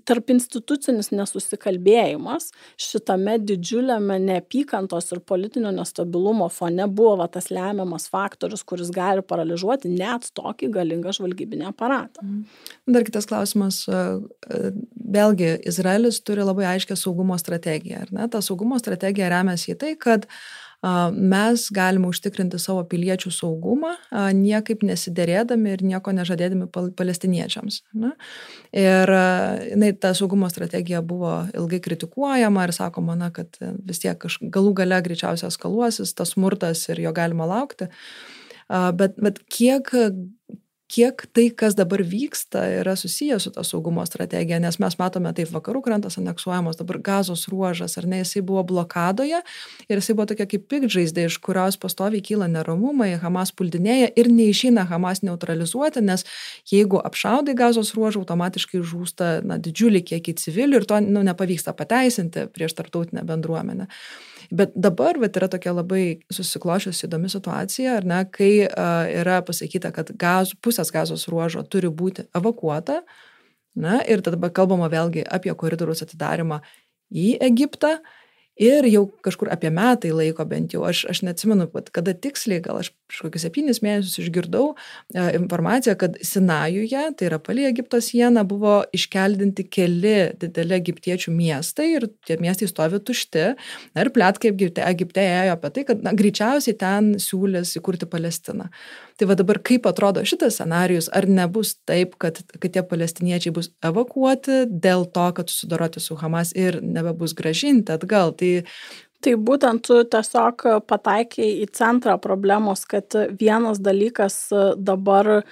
B: tarp institucinis nesusikalbėjimas šitame didžiuliame neapykantos ir politinio nestabilumo fone buvo va, tas lemiamas faktorius, kuris gali paralyžiuoti net tokį galingą žvalgybinį aparatą. Mhm.
C: Dar kitas klausimas. Vėlgi, Izraelis turi labai aiškę saugumo strategiją. Ta saugumo strategija remiasi į tai, kad uh, mes galime užtikrinti savo piliečių saugumą, niekaip nesiderėdami ir nieko nežadėdami palestiniečiams. Na? Ir jinai, ta saugumo strategija buvo ilgai kritikuojama ir sakoma, na, kad vis tiek galų gale greičiausiai eskaluosis tas smurtas ir jo galima laukti. Bet, bet kiek kiek tai, kas dabar vyksta, yra susijęs su ta saugumo strategija, nes mes matome taip vakarų krantas aneksuojamas, dabar gazos ruožas, ar ne, jisai buvo blokadoje ir jisai buvo tokia kaip pikžaizdė, iš kurios pastoviai kyla neramumai, Hamas puldinėja ir neišeina Hamas neutralizuoti, nes jeigu apšaudai gazos ruožą, automatiškai žūsta na, didžiulį kiekį civilių ir to nu, nepavyksta pateisinti prieš tartautinę bendruomenę. Bet dabar vat, yra tokia labai susiklošiusi įdomi situacija, ar ne, kai uh, yra pasakyta, kad gaz, pusės gazos ruožo turi būti evakuota. Na, ir tada kalbama vėlgi apie koridoriaus atidarimą į Egiptą. Uh, Ir jau kažkur apie metai laiko bent jau, aš, aš neatsimenu, kada tiksliai, gal aš prieš kokius septynis mėnesius išgirdau e, informaciją, kad Sinajuje, tai yra palį Egipto sieną, buvo iškeldinti keli dideli egiptiečių miestai ir tie miestai stovi tušti. Ir plėtkai Egipte, Egipte ėjo apie tai, kad na, greičiausiai ten siūlės įkurti Palestiną. Tai va dabar kaip atrodo šitas scenarius, ar nebus taip, kad, kad tie palestiniečiai bus evakuoti dėl to, kad susidoroti su Hamas ir nebebus gražinti atgal. Tai
B: Tai būtent tu tiesiog pataikiai į centrą problemos, kad vienas dalykas dabar E,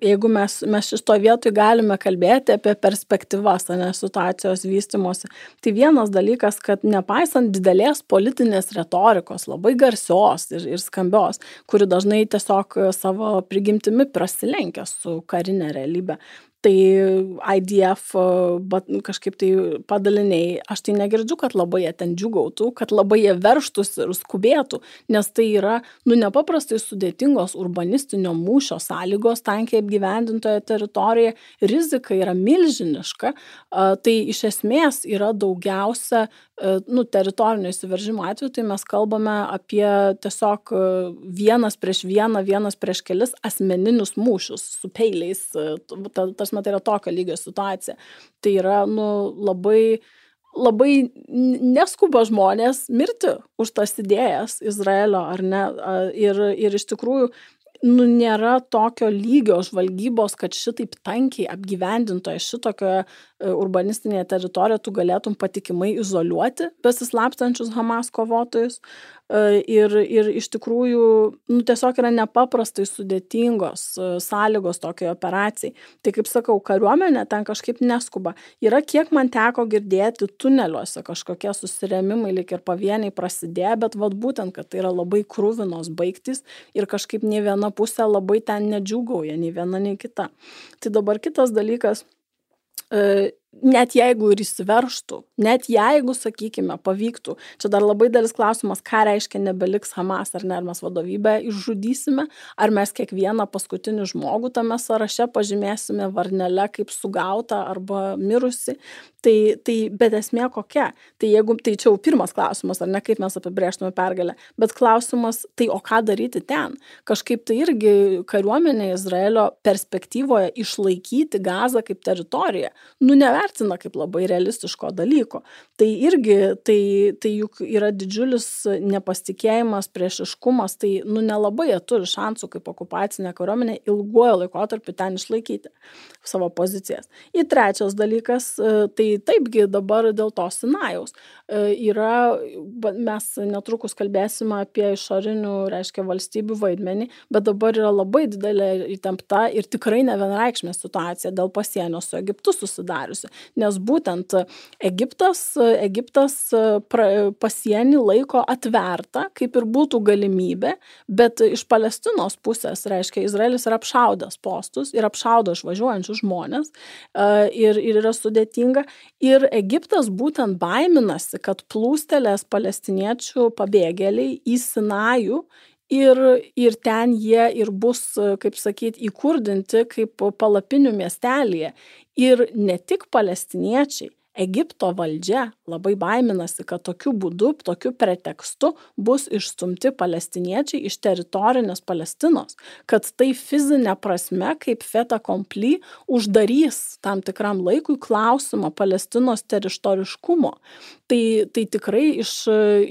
B: jeigu mes, mes šito vietoj galime kalbėti apie perspektyvas, ne situacijos vystimosi, tai vienas dalykas, kad nepaisant didelės politinės retorikos, labai garsios ir, ir skambios, kuri dažnai tiesiog savo prigimtimi prasilenkia su karinė realybė, tai IDF bet kažkaip tai padaliniai, aš tai negirdžiu, kad labai jie ten džiugautų, kad labai jie verštųsi ir skubėtų, nes tai yra, nu, nepaprastai sudėtingos urbanistinio mūšio sąlygos tankiai apgyvendintoje teritorijoje, rizika yra milžiniška, tai iš esmės yra daugiausia nu, teritorinio įsiveržimo atveju, tai mes kalbame apie tiesiog e, vienas prieš vieną, vienas prieš kelis asmeninius mūšius su peiliais. E, tas mat yra tokio lygio situacija. Tai yra nu, labai labai neskuba žmonės mirti už tas idėjas Izraelio, ar ne? Ir, ir iš tikrųjų nu nėra tokio lygio žvalgybos, kad šitaip tankiai apgyvendintoje šitokioje urbanistinėje teritorijoje tu galėtum patikimai izoliuoti besislapstančius Hamas kovotojus. E, ir, ir iš tikrųjų, nu, tiesiog yra nepaprastai sudėtingos e, sąlygos tokiai operacijai. Tai kaip sakau, kariuomenė ten kažkaip neskuba. Yra kiek man teko girdėti tuneliuose kažkokie susiremimai, lik ir pavieniai prasidėjo, bet vad būtent, kad tai yra labai krūvinos baigtis ir kažkaip nei viena pusė labai ten nedžiugauja, nei viena, nei kita. Tai dabar kitas dalykas e, net jeigu ir įsiverštų, net jeigu, sakykime, pavyktų, čia dar labai dalis klausimas, ką reiškia nebeliks Hamas, ar ne, ar mes vadovybę išžudysime, ar mes kiekvieną paskutinį žmogų tame sąraše pažymėsime varnelę kaip sugautą arba mirusi. Tai, tai bet esmė kokia? Tai jeigu, tai čia jau pirmas klausimas, ar ne, kaip mes apibrėžtume pergalę, bet klausimas, tai o ką daryti ten? Kažkaip tai irgi kariuomenė Izraelio perspektyvoje išlaikyti gazą kaip teritoriją. Nu, ne nevertina kaip labai realistiško dalyko. Tai irgi, tai, tai juk yra didžiulis nepasitikėjimas, priešiškumas, tai nu nelabai jie turi šansų kaip okupacinė kariuomenė ilguoju laikotarpiu ten išlaikyti savo pozicijas. Ir trečias dalykas, tai taipgi dabar dėl to Sinajaus yra, mes netrukus kalbėsime apie išorinių, reiškia, valstybių vaidmenį, bet dabar yra labai didelė įtempta ir tikrai ne vienareikšmė situacija dėl pasienio su Egiptu susidariusi nes būtent Egiptas, Egiptas pra, pasienį laiko atverta, kaip ir būtų galimybė, bet iš Palestinos pusės, reiškia, Izraelis yra apšaudęs postus ir apšaudo išvažiuojančius žmonės ir, ir yra sudėtinga. Ir Egiptas būtent baiminasi, kad plūstelės palestiniečių pabėgėliai į Sinajų ir ir ten jie ir bus kaip sakyt įkurdinti kaip palapinių miestelyje. Ir ne tik palestiniečiai egipto valdžia labai baiminasi kad tokiu būdu tokiu pretekstu bus išstumti palestiniečiai iš teritorinės palestinos kad tai fizine prasme kaip fait accompli uždarys tam tikram laikui klausimą palestinos teritoriškumo. Tai tai tikrai iš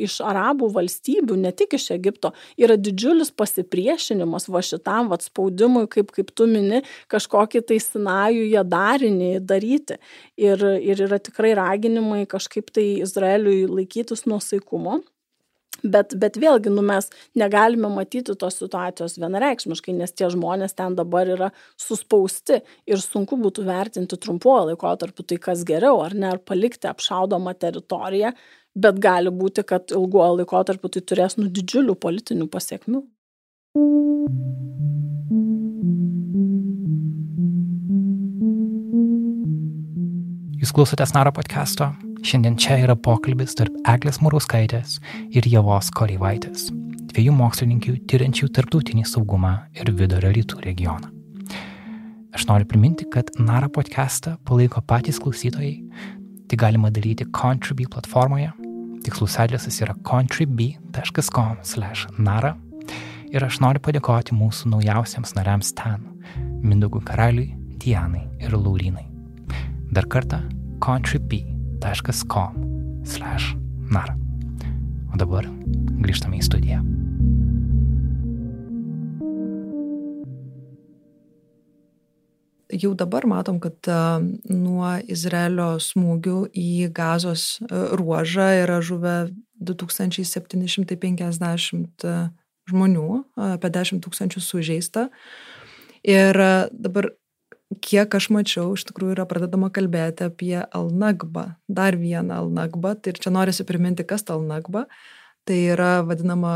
B: iš arabų valstybių ne tik iš egipto yra didžiulis pasipriešinimas va šitam vat spaudimui kaip kaip tu mini kažkokį tai sinajuje darinį daryti. Ir ir yra tikrai raginimai kažkaip tai Izraeliui laikytis nuosaikumo. Bet, bet vėlgi, nu, mes negalime matyti tos situacijos vienareikšmiškai, nes tie žmonės ten dabar yra suspausti ir sunku būtų vertinti trumpuoju laikotarpiu tai kas geriau, ar ne, ar palikti apšaudomą teritoriją, bet gali būti, kad ilguoju laikotarpiu tai turės nu didžiulių politinių pasiekmių.
A: Jūs klausotės Naro podcast'o Šiandien čia yra pokalbis tarp Eglės Murauskaitės ir Javos Koryvaitės, dviejų mokslininkių tyriančių tarptautinį saugumą ir vidurio rytų regioną. Aš noriu priminti, kad Nara podcastą palaiko patys klausytojai, tai galima daryti Contribui platformoje. Tikslus adresas yra contribui.com/nara. Ir aš noriu padėkoti mūsų naujausiams nariams ten - Mindogui Karaliui, Dianai ir Laurinai. Dar kartą contribui.com/nara. O dabar grįžtame į studiją.
C: Jau dabar matom, kad nuo Izraelio smūgių į gazos ruožą yra žuvę 2750 žmonių, apie 10 tūkstančių sužeista. Ir dabar kiek aš mačiau, iš tikrųjų yra pradedama kalbėti apie Alnagbą, dar vieną Alnagbą. Tai ir čia norisi priminti, kas ta Alnagba. Tai yra vadinama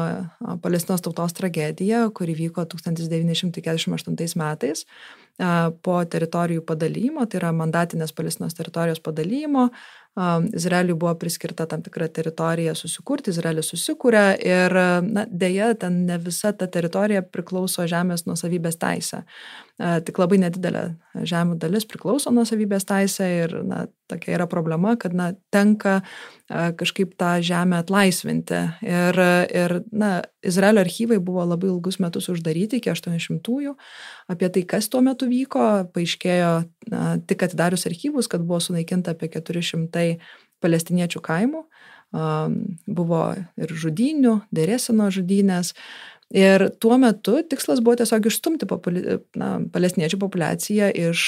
C: Palestinos tautos tragedija, kuri vyko 1948 metais po teritorijų padalymo, tai yra mandatinės Palestinos teritorijos padalymo, Izraeliui buvo priskirta tam tikra teritorija susikurti, Izraelis susikūrė ir na, dėja ten ne visa ta teritorija priklauso žemės nusavybės teisė. Tik labai nedidelė žemių dalis priklauso nusavybės teisė ir na, tokia yra problema, kad na, tenka kažkaip tą žemę atlaisvinti. Ir, ir na, Izraelio archyvai buvo labai ilgus metus uždaryti iki 80-ųjų. Apie tai, kas tuo metu vyko, paaiškėjo na, tik atidarius archyvus, kad buvo sunaikinta apie 400 palestiniečių kaimų. Buvo ir žudinių, dėrėsino žudynės. Ir tuo metu tikslas buvo tiesiog išstumti populi, na, palestiniečių populaciją iš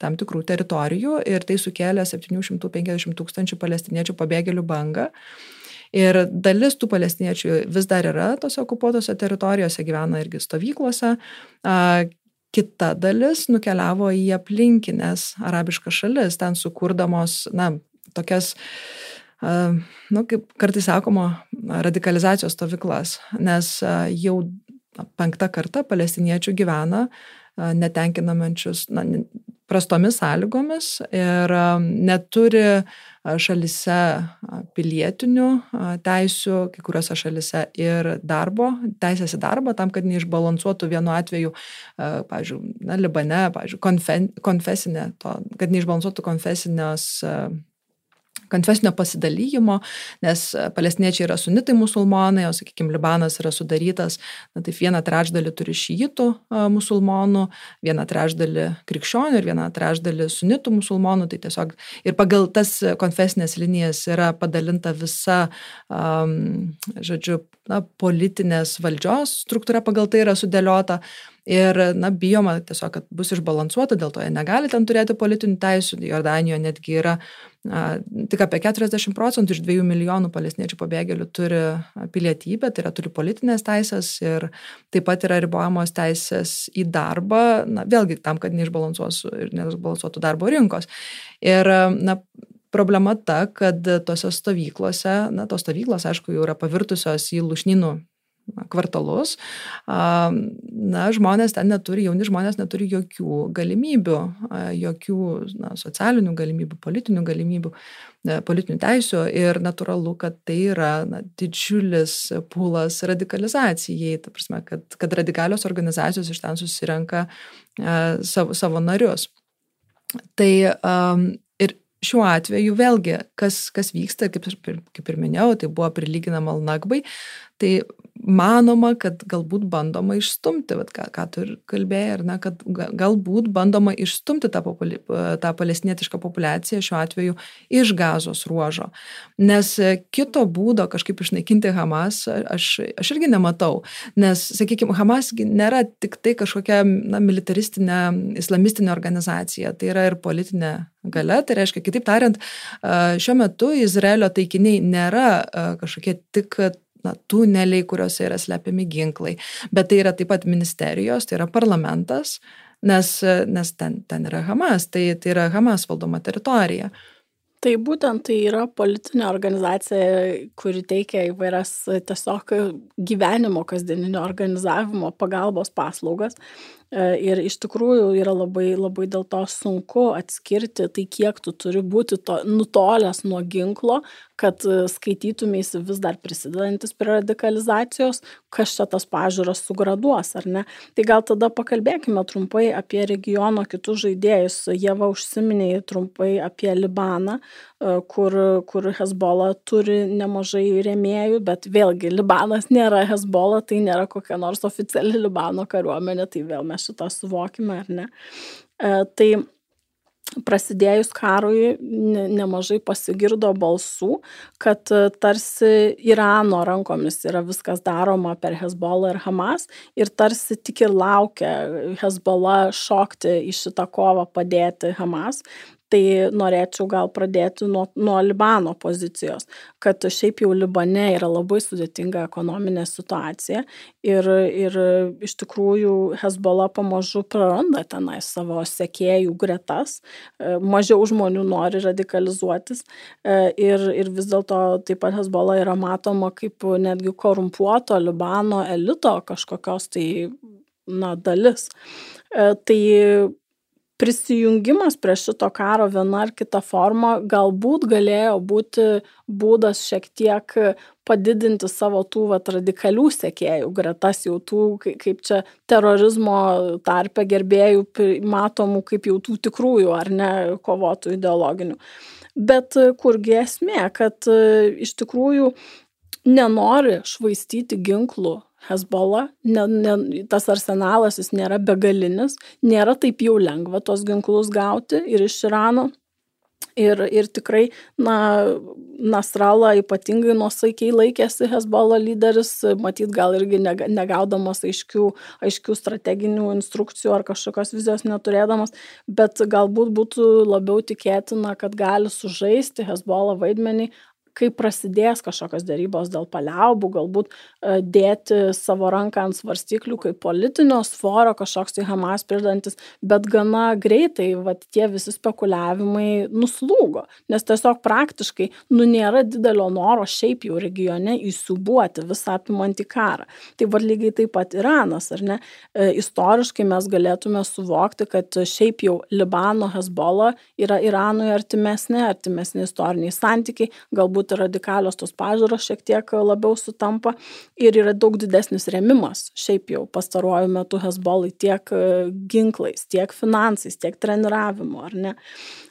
C: tam tikrų teritorijų ir tai sukėlė 750 tūkstančių palestiniečių pabėgėlių bangą. Ir dalis tų palestiniečių vis dar yra tose okupuotose teritorijose, gyvena irgi stovyklose. Kita dalis nukeliavo į aplinkinės arabiškas šalis, ten sukurdamos, na, tokias, nu, kaip kartais sakoma, radikalizacijos stovyklas, nes jau penktą kartą palestiniečių gyvena netenkinamančius, na, prastomis sąlygomis ir neturi šalise pilietinių teisių, kai kuriuose šalise ir darbo, teisės į darbą, tam, kad neišbalansuotų vienu atveju, pavyzdžiui, na, Libane, pavyzdžiui, konfen, konfesinė, to, kad neišbalansuotų konfesinės konfesinio pasidalymo, nes palestiniečiai yra sunitai musulmonai, o, sakykime, Libanas yra sudarytas, na taip, vieną trečdalį turi šyitų musulmonų, vieną trečdalį krikščionių ir vieną trečdalį sunitų musulmonų, tai tiesiog ir pagal tas konfesinės linijas yra padalinta visa, um, žodžiu, na, politinės valdžios struktūra pagal tai yra sudėliota. Ir, na, bijoma tiesiog, kad bus išbalansuota, dėl to jie negali ten turėti politinių teisų. Jordanijoje netgi yra a, tik apie 40 procentų iš 2 milijonų palestiniečių pabėgėlių turi pilietybę, tai yra turi politinės teisės ir taip pat yra ribojamos teisės į darbą, na, vėlgi tam, kad neišbalansuotų darbo rinkos. Ir, na, problema ta, kad tose stovyklose, na, tos stovyklos, aišku, jau yra pavirtusios į lušnynų kvartalus, na, žmonės ten neturi, jauni žmonės neturi jokių galimybių, jokių na, socialinių galimybių, politinių galimybių, politinių teisių ir natūralu, kad tai yra na, didžiulis pulas radikalizacijai, ta prasme, kad, kad radikalios organizacijos iš ten susirenka savo, savo narius. Tai um, ir šiuo atveju vėlgi, kas, kas vyksta, kaip, kaip ir minėjau, tai buvo prilyginama Alnagbai, tai manoma, kad galbūt bandoma išstumti, vat, ką, ką tu ir kalbėjai, ar ne, kad galbūt bandoma išstumti tą, populi, tą palestinietišką populaciją šiuo atveju iš gazos ruožo. Nes kito būdo kažkaip išnaikinti Hamas aš, aš irgi nematau. Nes, sakykime, Hamas nėra tik tai kažkokia na, militaristinė, islamistinė organizacija, tai yra ir politinė gale. Tai reiškia, kitaip tariant, šiuo metu Izraelio taikiniai nėra kažkokie tik na, tuneliai, kuriuose yra slepiami ginklai, bet tai yra taip pat ministerijos, tai yra parlamentas, nes, nes ten, ten yra Hamas, tai, tai yra Hamas valdoma teritorija.
B: Tai būtent tai yra politinė organizacija, kuri teikia įvairias tiesiog gyvenimo kasdieninio organizavimo pagalbos paslaugas. Ir iš tikrųjų yra labai, labai dėl to sunku atskirti tai, kiek tu turi būti to, nutolęs nuo ginklo, kad e, skaitytumėsi vis dar prisidedantis prie radikalizacijos, kas čia tas pažiūros sugraduos, ar ne. Tai gal tada pakalbėkime trumpai apie regiono kitus žaidėjus. Jėva užsiminė trumpai apie Libaną, e, kur, kur Hezbollah turi nemažai rėmėjų, bet vėlgi Libanas nėra Hezbollah, tai nėra kokia nors oficiali Libano kariuomenė, tai vėl mes šitą suvokime, ar ne. E, tai prasidėjus karui nemažai pasigirdo balsų, kad e, tarsi Irano rankomis yra viskas daroma per Hezbollah ir Hamas ir tarsi tik ir laukia Hezbollah šokti į šitą kovą padėti Hamas tai norėčiau gal pradėti nuo, nuo Libano pozicijos, kad šiaip jau Libane yra labai sudėtinga ekonominė situacija ir, ir iš tikrųjų Hezbollah pamažu praranda tenai savo sekėjų gretas, e, mažiau žmonių nori radikalizuotis e, ir, ir vis dėlto taip pat Hezbollah yra matoma kaip netgi korumpuoto Libano elito kažkokios tai na, dalis. E, tai prisijungimas prie šito karo viena ar kita forma galbūt galėjo būti būdas šiek tiek padidinti savo tų vat, radikalių sekėjų gretas jau tų, kaip čia terorizmo tarpe gerbėjų matomų kaip jau tų tikrųjų ar ne kovotų ideologinių. Bet kurgi esmė, kad iš tikrųjų nenori švaistyti ginklų Hezbollah, ne, ne, tas arsenalas jis nėra begalinis, nėra taip jau lengva tos ginklus gauti ir iš Irano. Ir, ir tikrai, na, Nasrallah ypatingai nuosaikiai laikėsi Hezbollah lyderis, matyt, gal irgi negaudamas aiškių, aiškių strateginių instrukcijų ar kažkokios vizijos neturėdamas, bet galbūt būtų labiau tikėtina, kad gali sužaisti Hezbollah vaidmenį kai prasidės kažkokios dėrybos dėl paliaubų, galbūt e, dėti savo ranką ant svarstyklių kaip politinio svoro kažkoks tai Hamas pridantis, bet gana greitai vat, tie visi spekuliavimai nuslūgo, nes tiesiog praktiškai nu nėra didelio noro šiaip jau regione įsiubuoti visą apimantį karą. Tai vad lygiai taip pat Iranas, ar ne? E, istoriškai mes galėtume suvokti, kad šiaip jau Libano Hezbollah yra Iranui artimesnė, artimesni istoriniai santykiai, galbūt galbūt radikalios tos pažiūros šiek tiek labiau sutampa ir yra daug didesnis remimas šiaip jau pastaruoju metu Hezbolai tiek e, ginklais, tiek finansais, tiek treniravimu, ar ne.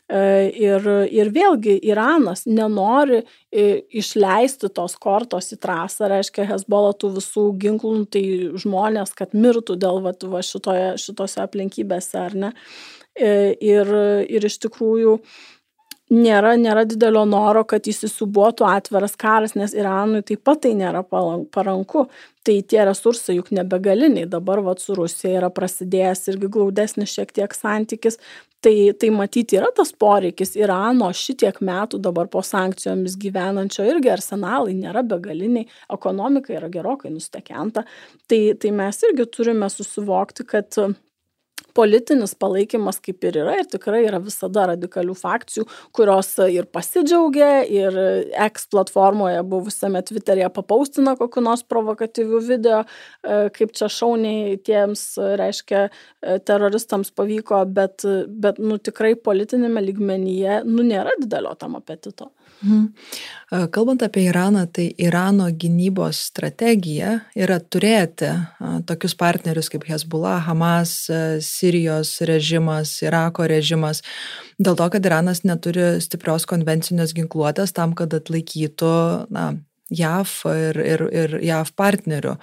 B: E, ir, ir vėlgi Iranas nenori e, išleisti tos kortos į trasą, reiškia Hezbollah tų visų ginklų, nu, tai žmonės, kad mirtų dėl va, va, šitoje, šitose aplinkybėse, ar ne. Ir, ir iš tikrųjų nėra, nėra didelio noro, kad įsisubuotų atviras karas, nes Iranui taip pat tai nėra paranku. Tai tie resursai juk nebegaliniai. Dabar vat, su Rusija yra prasidėjęs irgi glaudesnis šiek tiek santykis. Tai, tai matyti yra tas poreikis Irano šitiek metų dabar po sankcijomis gyvenančio irgi arsenalai nėra begaliniai, ekonomika yra gerokai nustekenta. Tai, tai mes irgi turime susivokti, kad politinis palaikymas kaip ir yra ir tikrai yra visada radikalių fakcijų, kurios ir pasidžiaugia, ir X platformoje buvusiame Twitter'e papaustina kokiu nors provokatyviu video, e, kaip čia šauniai tiems, reiškia, e, teroristams pavyko, bet, bet nu, tikrai politinėme lygmenyje nu, nėra didelio tam apetito. Mhm.
C: Kalbant apie Iraną, tai Irano gynybos strategija yra turėti tokius partnerius kaip Hezbollah, Hamas, Sirijos režimas, Irako režimas, dėl to, kad Iranas neturi stiprios konvencinės ginkluotės tam, kad atlaikytų na, JAV ir, ir, ir JAV partnerių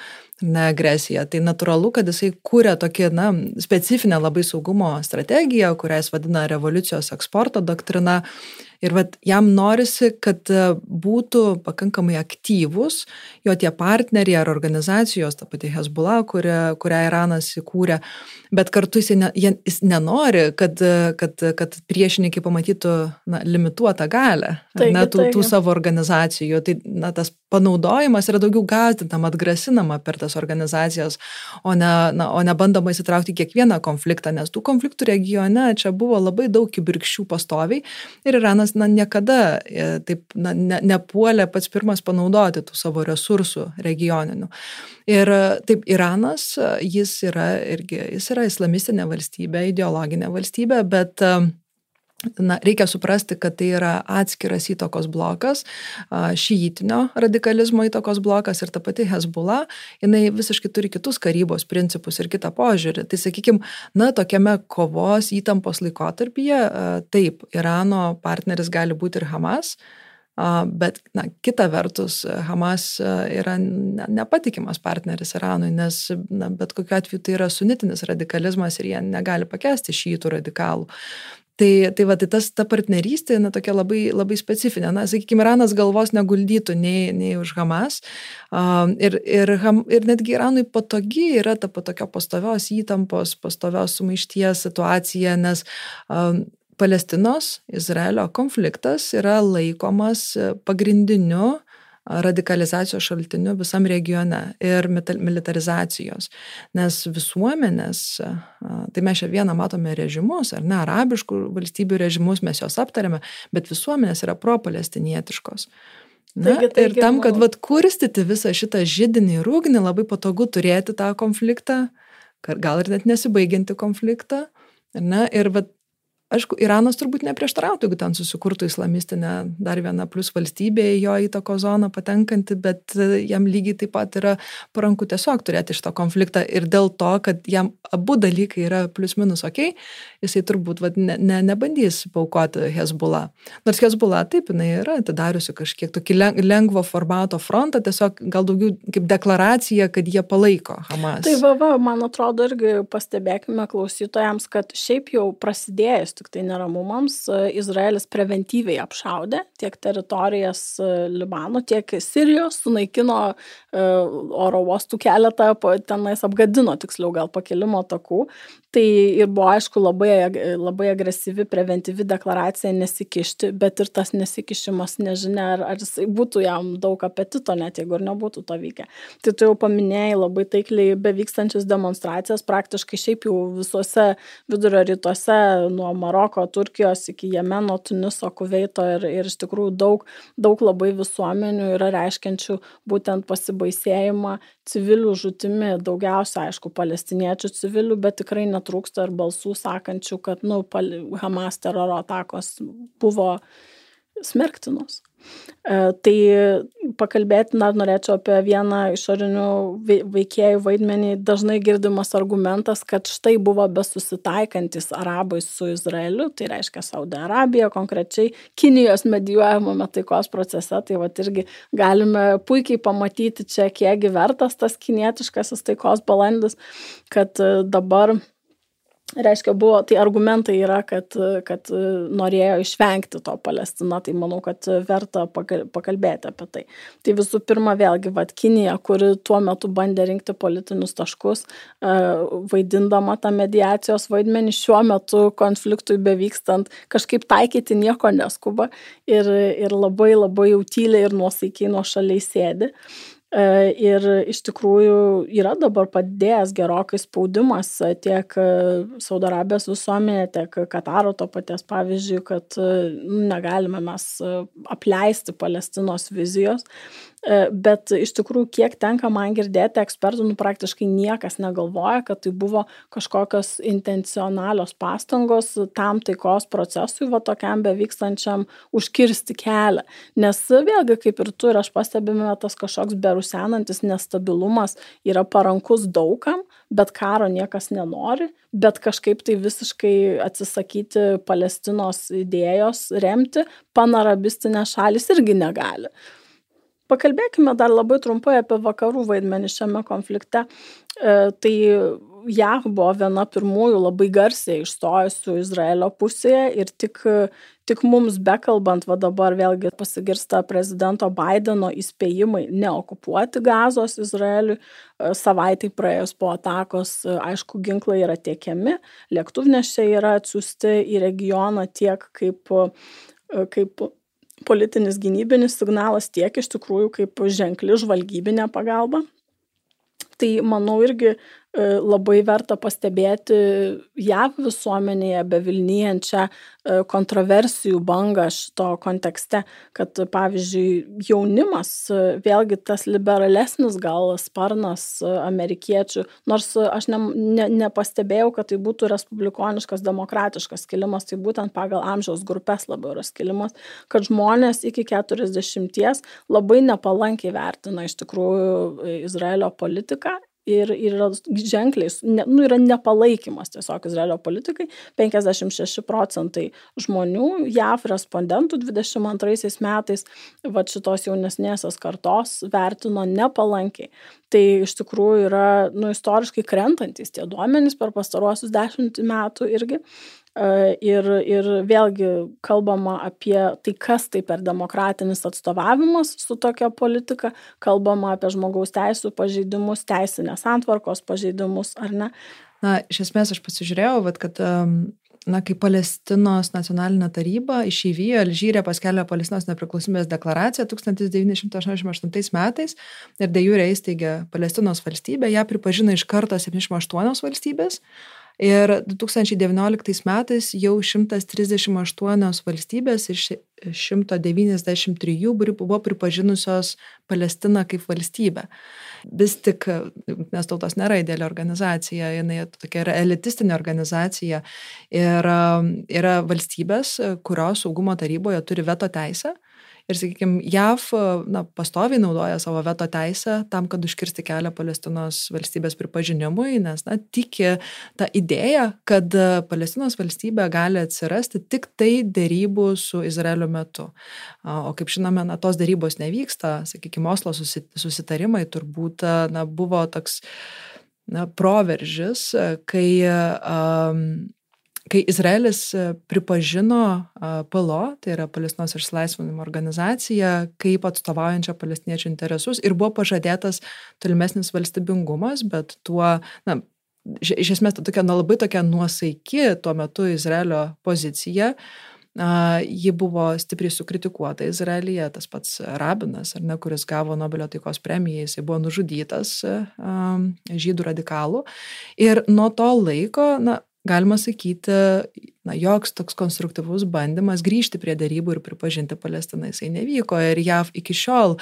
C: na, agresiją. Tai natūralu, kad jisai kūrė tokį na, specifinę labai saugumo strategiją, kurią jis vadina revoliucijos eksporto doktrina Ir vat, jam norisi, kad e, būtų pakankamai aktyvus jo tie partneriai ar organizacijos, ta pati Hezbollah, kurią, kurią Iranas įkūrė, bet kartu jis, ne, jis nenori, kad, kad, kad priešininkai pamatytų na, limituotą galę taigi, na, tų, taigi. tų savo organizacijų. Tai na, tas panaudojimas yra daugiau gazdinama, atgrasinama per tas organizacijas, o ne, na, o ne bandoma įsitraukti kiekvieną konfliktą, nes tų konfliktų regione čia buvo labai daug kibirkščių pastoviai ir Iranas Iranas na, niekada e, taip na, ne, nepuolė pats pirmas panaudoti tų savo resursų regioninių. Ir taip, Iranas, jis yra irgi, jis yra islamistinė valstybė, ideologinė valstybė, bet uh, Na, reikia suprasti, kad tai yra atskiras įtakos blokas, šyitinio radikalizmo įtakos blokas ir ta pati Hezbollah, jinai visiškai turi kitus karybos principus ir kitą požiūrį. Tai sakykime, na, tokiame kovos įtampos laikotarpyje, taip, Irano partneris gali būti ir Hamas, Bet, na, kita vertus, Hamas yra nepatikimas partneris Iranui, nes, na, bet kokiu atveju tai yra sunitinis radikalizmas ir jie negali pakesti šytų radikalų. Tai, tai va, tai tas, ta partnerystė, na, tokia labai, labai specifinė. Na, sakykime, Iranas galvos neguldytų nei, nei už Hamas. Um, ir, ir, ir netgi Iranui patogi yra ta tokia pastovios įtampos, pastovios sumaišties situacija, nes um, Palestinos, Izraelio konfliktas yra laikomas pagrindiniu radikalizacijos šaltiniu visam regione ir militarizacijos. Nes visuomenės, tai mes čia vieną matome režimus, ar ne, arabiškų valstybių režimus, mes juos aptarėme, bet visuomenės yra pro-palestinietiškos. Na, taigi, taigi, ir tam, kad vat, kurstyti visą šitą žydinį ir ugnį, labai patogu turėti tą konfliktą, gal ir net nesibaigianti konfliktą. Ne, ir vat, Aišku, Iranas turbūt neprieštarautų, jeigu ten susikurtų islamistinę dar vieną plus valstybė jo įtako zoną patenkanti, bet e, jam lygiai taip pat yra paranku tiesiog turėti šitą konfliktą ir dėl to, kad jam abu dalykai yra plus minus ok, jisai turbūt vat, ne, ne, nebandys paukoti Hezbollah. Nors Hezbollah taip, jinai yra atidariusi kažkiek tokį lengvo formato frontą, tiesiog gal daugiau kaip deklaracija, kad jie palaiko Hamas.
B: Tai va, va, man atrodo irgi pastebėkime klausytojams, kad šiaip jau prasidėjus tik tai neramumams, e, Izraelis preventyviai apšaudė tiek teritorijas e, Libano, tiek Sirijos, sunaikino e, oro uostų keletą, tenais apgadino tiksliau gal pakelimo takų. Tai ir buvo aišku labai, labai agresyvi preventyvi deklaracija nesikišti, bet ir tas nesikišimas nežinia, ar, ar jisai būtų jam daug apetito, net jeigu ir nebūtų to vykę. Tai tu jau paminėjai labai taikliai bevykstančias demonstracijas, praktiškai šiaip jau visuose vidurio rytuose nuo Maroko, Turkijos iki Jemeno, Tuniso, Kuveito ir, ir iš tikrųjų daug, daug labai visuomenių yra reiškiančių būtent pasibaisėjimą civilių žūtimi, daugiausia, aišku, palestiniečių civilių, bet tikrai netrūksta ir balsų sakančių, kad nu, Hamas teroro atakos buvo smerktinos. E, tai pakalbėti dar norėčiau apie vieną išorinių veikėjų vaidmenį. Dažnai girdimas argumentas, kad štai buvo besusitaikantis arabai su Izraeliu, tai reiškia Saudo Arabija, konkrečiai Kinijos medijuojamame taikos procese. Tai va irgi galime puikiai pamatyti čia, kiekgi vertas tas kinietiškasis taikos balandis, kad dabar reiškia buvo tai argumentai yra kad kad norėjo išvengti to palestina tai manau kad verta pakalbėti apie tai. Tai visų pirma vėlgi vat kinija kuri tuo metu bandė rinkti politinius taškus vaidindama tą mediacijos vaidmenį šiuo metu konfliktui bevykstant kažkaip taikyti nieko neskuba ir ir labai labai jau tyliai ir nuosaikiai nuošaliai sėdi ir iš tikrųjų yra dabar padėjęs gerokai spaudimas tiek Saudo Arabijos visuomenė, tiek Kataro to paties pavyzdžiui, kad nu, negalime mes apleisti Palestinos vizijos. E, bet iš tikrųjų, kiek tenka man girdėti ekspertų, nu praktiškai niekas negalvoja, kad tai buvo kažkokios intencionalios pastangos tam taikos procesui, va tokiam bevykstančiam užkirsti kelią. Nes vėlgi, kaip ir tu ir aš pastebime, tas kažkoks berusenantis nestabilumas yra parankus daugam, bet karo niekas nenori, bet kažkaip tai visiškai atsisakyti Palestinos idėjos remti, panarabistinės šalis irgi negali. Pakalbėkime dar labai trumpai apie vakarų vaidmenį šiame konflikte. E, tai JAV buvo viena pirmųjų labai garsiai išstojusių Izraelio pusėje ir tik, tik mums bekalbant, va dabar vėlgi pasigirsta prezidento Bideno įspėjimai neokupuoti gazos Izraeliui. E, savaitai praėjus po atakos, e, aišku, ginklai yra tiekiami, lėktuvnešiai yra atsiųsti į regioną tiek kaip, kaip politinis gynybinis signalas tiek iš tikrųjų kaip ženkli žvalgybinė pagalba. Tai manau irgi labai verta pastebėti JAV visuomenėje bevilnijančią kontroversijų bangą šito kontekste, kad pavyzdžiui jaunimas, vėlgi tas liberalesnis gal sparnas amerikiečių, nors aš ne, ne, nepastebėjau, kad tai būtų respublikoniškas, demokratiškas skilimas, tai būtent pagal amžiaus grupės labiau yra skilimas, kad žmonės iki 40 labai nepalankiai vertina iš tikrųjų Izraelio politiką ir, ir yra ženkliai, ne, nu, yra nepalaikymas tiesiog Izraelio politikai. 56 procentai žmonių, JAF respondentų 22 metais, va šitos jaunesnėsios kartos vertino nepalankiai. Tai iš tikrųjų yra, nu, istoriškai krentantis tie duomenys per pastaruosius dešimt metų irgi. Ir, ir vėlgi kalbama apie tai, kas tai per demokratinis atstovavimas su tokia politika, kalbama apie žmogaus teisų pažeidimus, teisinės antvarkos pažeidimus, ar ne?
C: Na, iš esmės aš pasižiūrėjau, vat, kad na, kai Palestinos nacionalinė taryba išeivijo Alžyrė paskelbė Palestinos nepriklausomybės deklaraciją 1988 metais ir de jure įsteigė Palestinos valstybę, ją pripažino iš karto 78 valstybės, Ir 2019 metais jau 138 valstybės iš 193 buvo pripažinusios Palestiną kaip valstybę. Vis tik, nes tautos nėra ideali organizacija, jinai tokia yra elitistinė organizacija ir yra valstybės, kurios saugumo taryboje turi veto teisę Ir, sakykime, JAV na, pastoviai naudoja savo veto teisę tam, kad užkirsti kelią Palestinos valstybės pripažinimui, nes na, tiki tą idėją, kad Palestinos valstybė gali atsirasti tik tai dėrybų su Izraeliu metu. O kaip žinome, na, tos dėrybos nevyksta, sakykime, Oslo susitarimai turbūt na, buvo toks na, proveržis, kai um, kai Izraelis e, pripažino PLO, tai yra Palestinos išsilaisvinimo organizacija, kaip atstovaujančią palestiniečių interesus ir buvo pažadėtas tolimesnis valstybingumas, bet tuo, na, iš esmės, ta tokia, na, labai tokia nuosaiki tuo metu Izraelio pozicija, ji buvo stipriai sukritikuota Izraelyje, tas pats Rabinas, ar ne, kuris gavo Nobelio taikos premiją, jisai buvo nužudytas žydų radikalų. Ir nuo to laiko, na, galima sakyti, na, joks toks konstruktyvus bandymas grįžti prie darybų ir pripažinti Palestiną jisai nevyko. Ir JAV iki šiol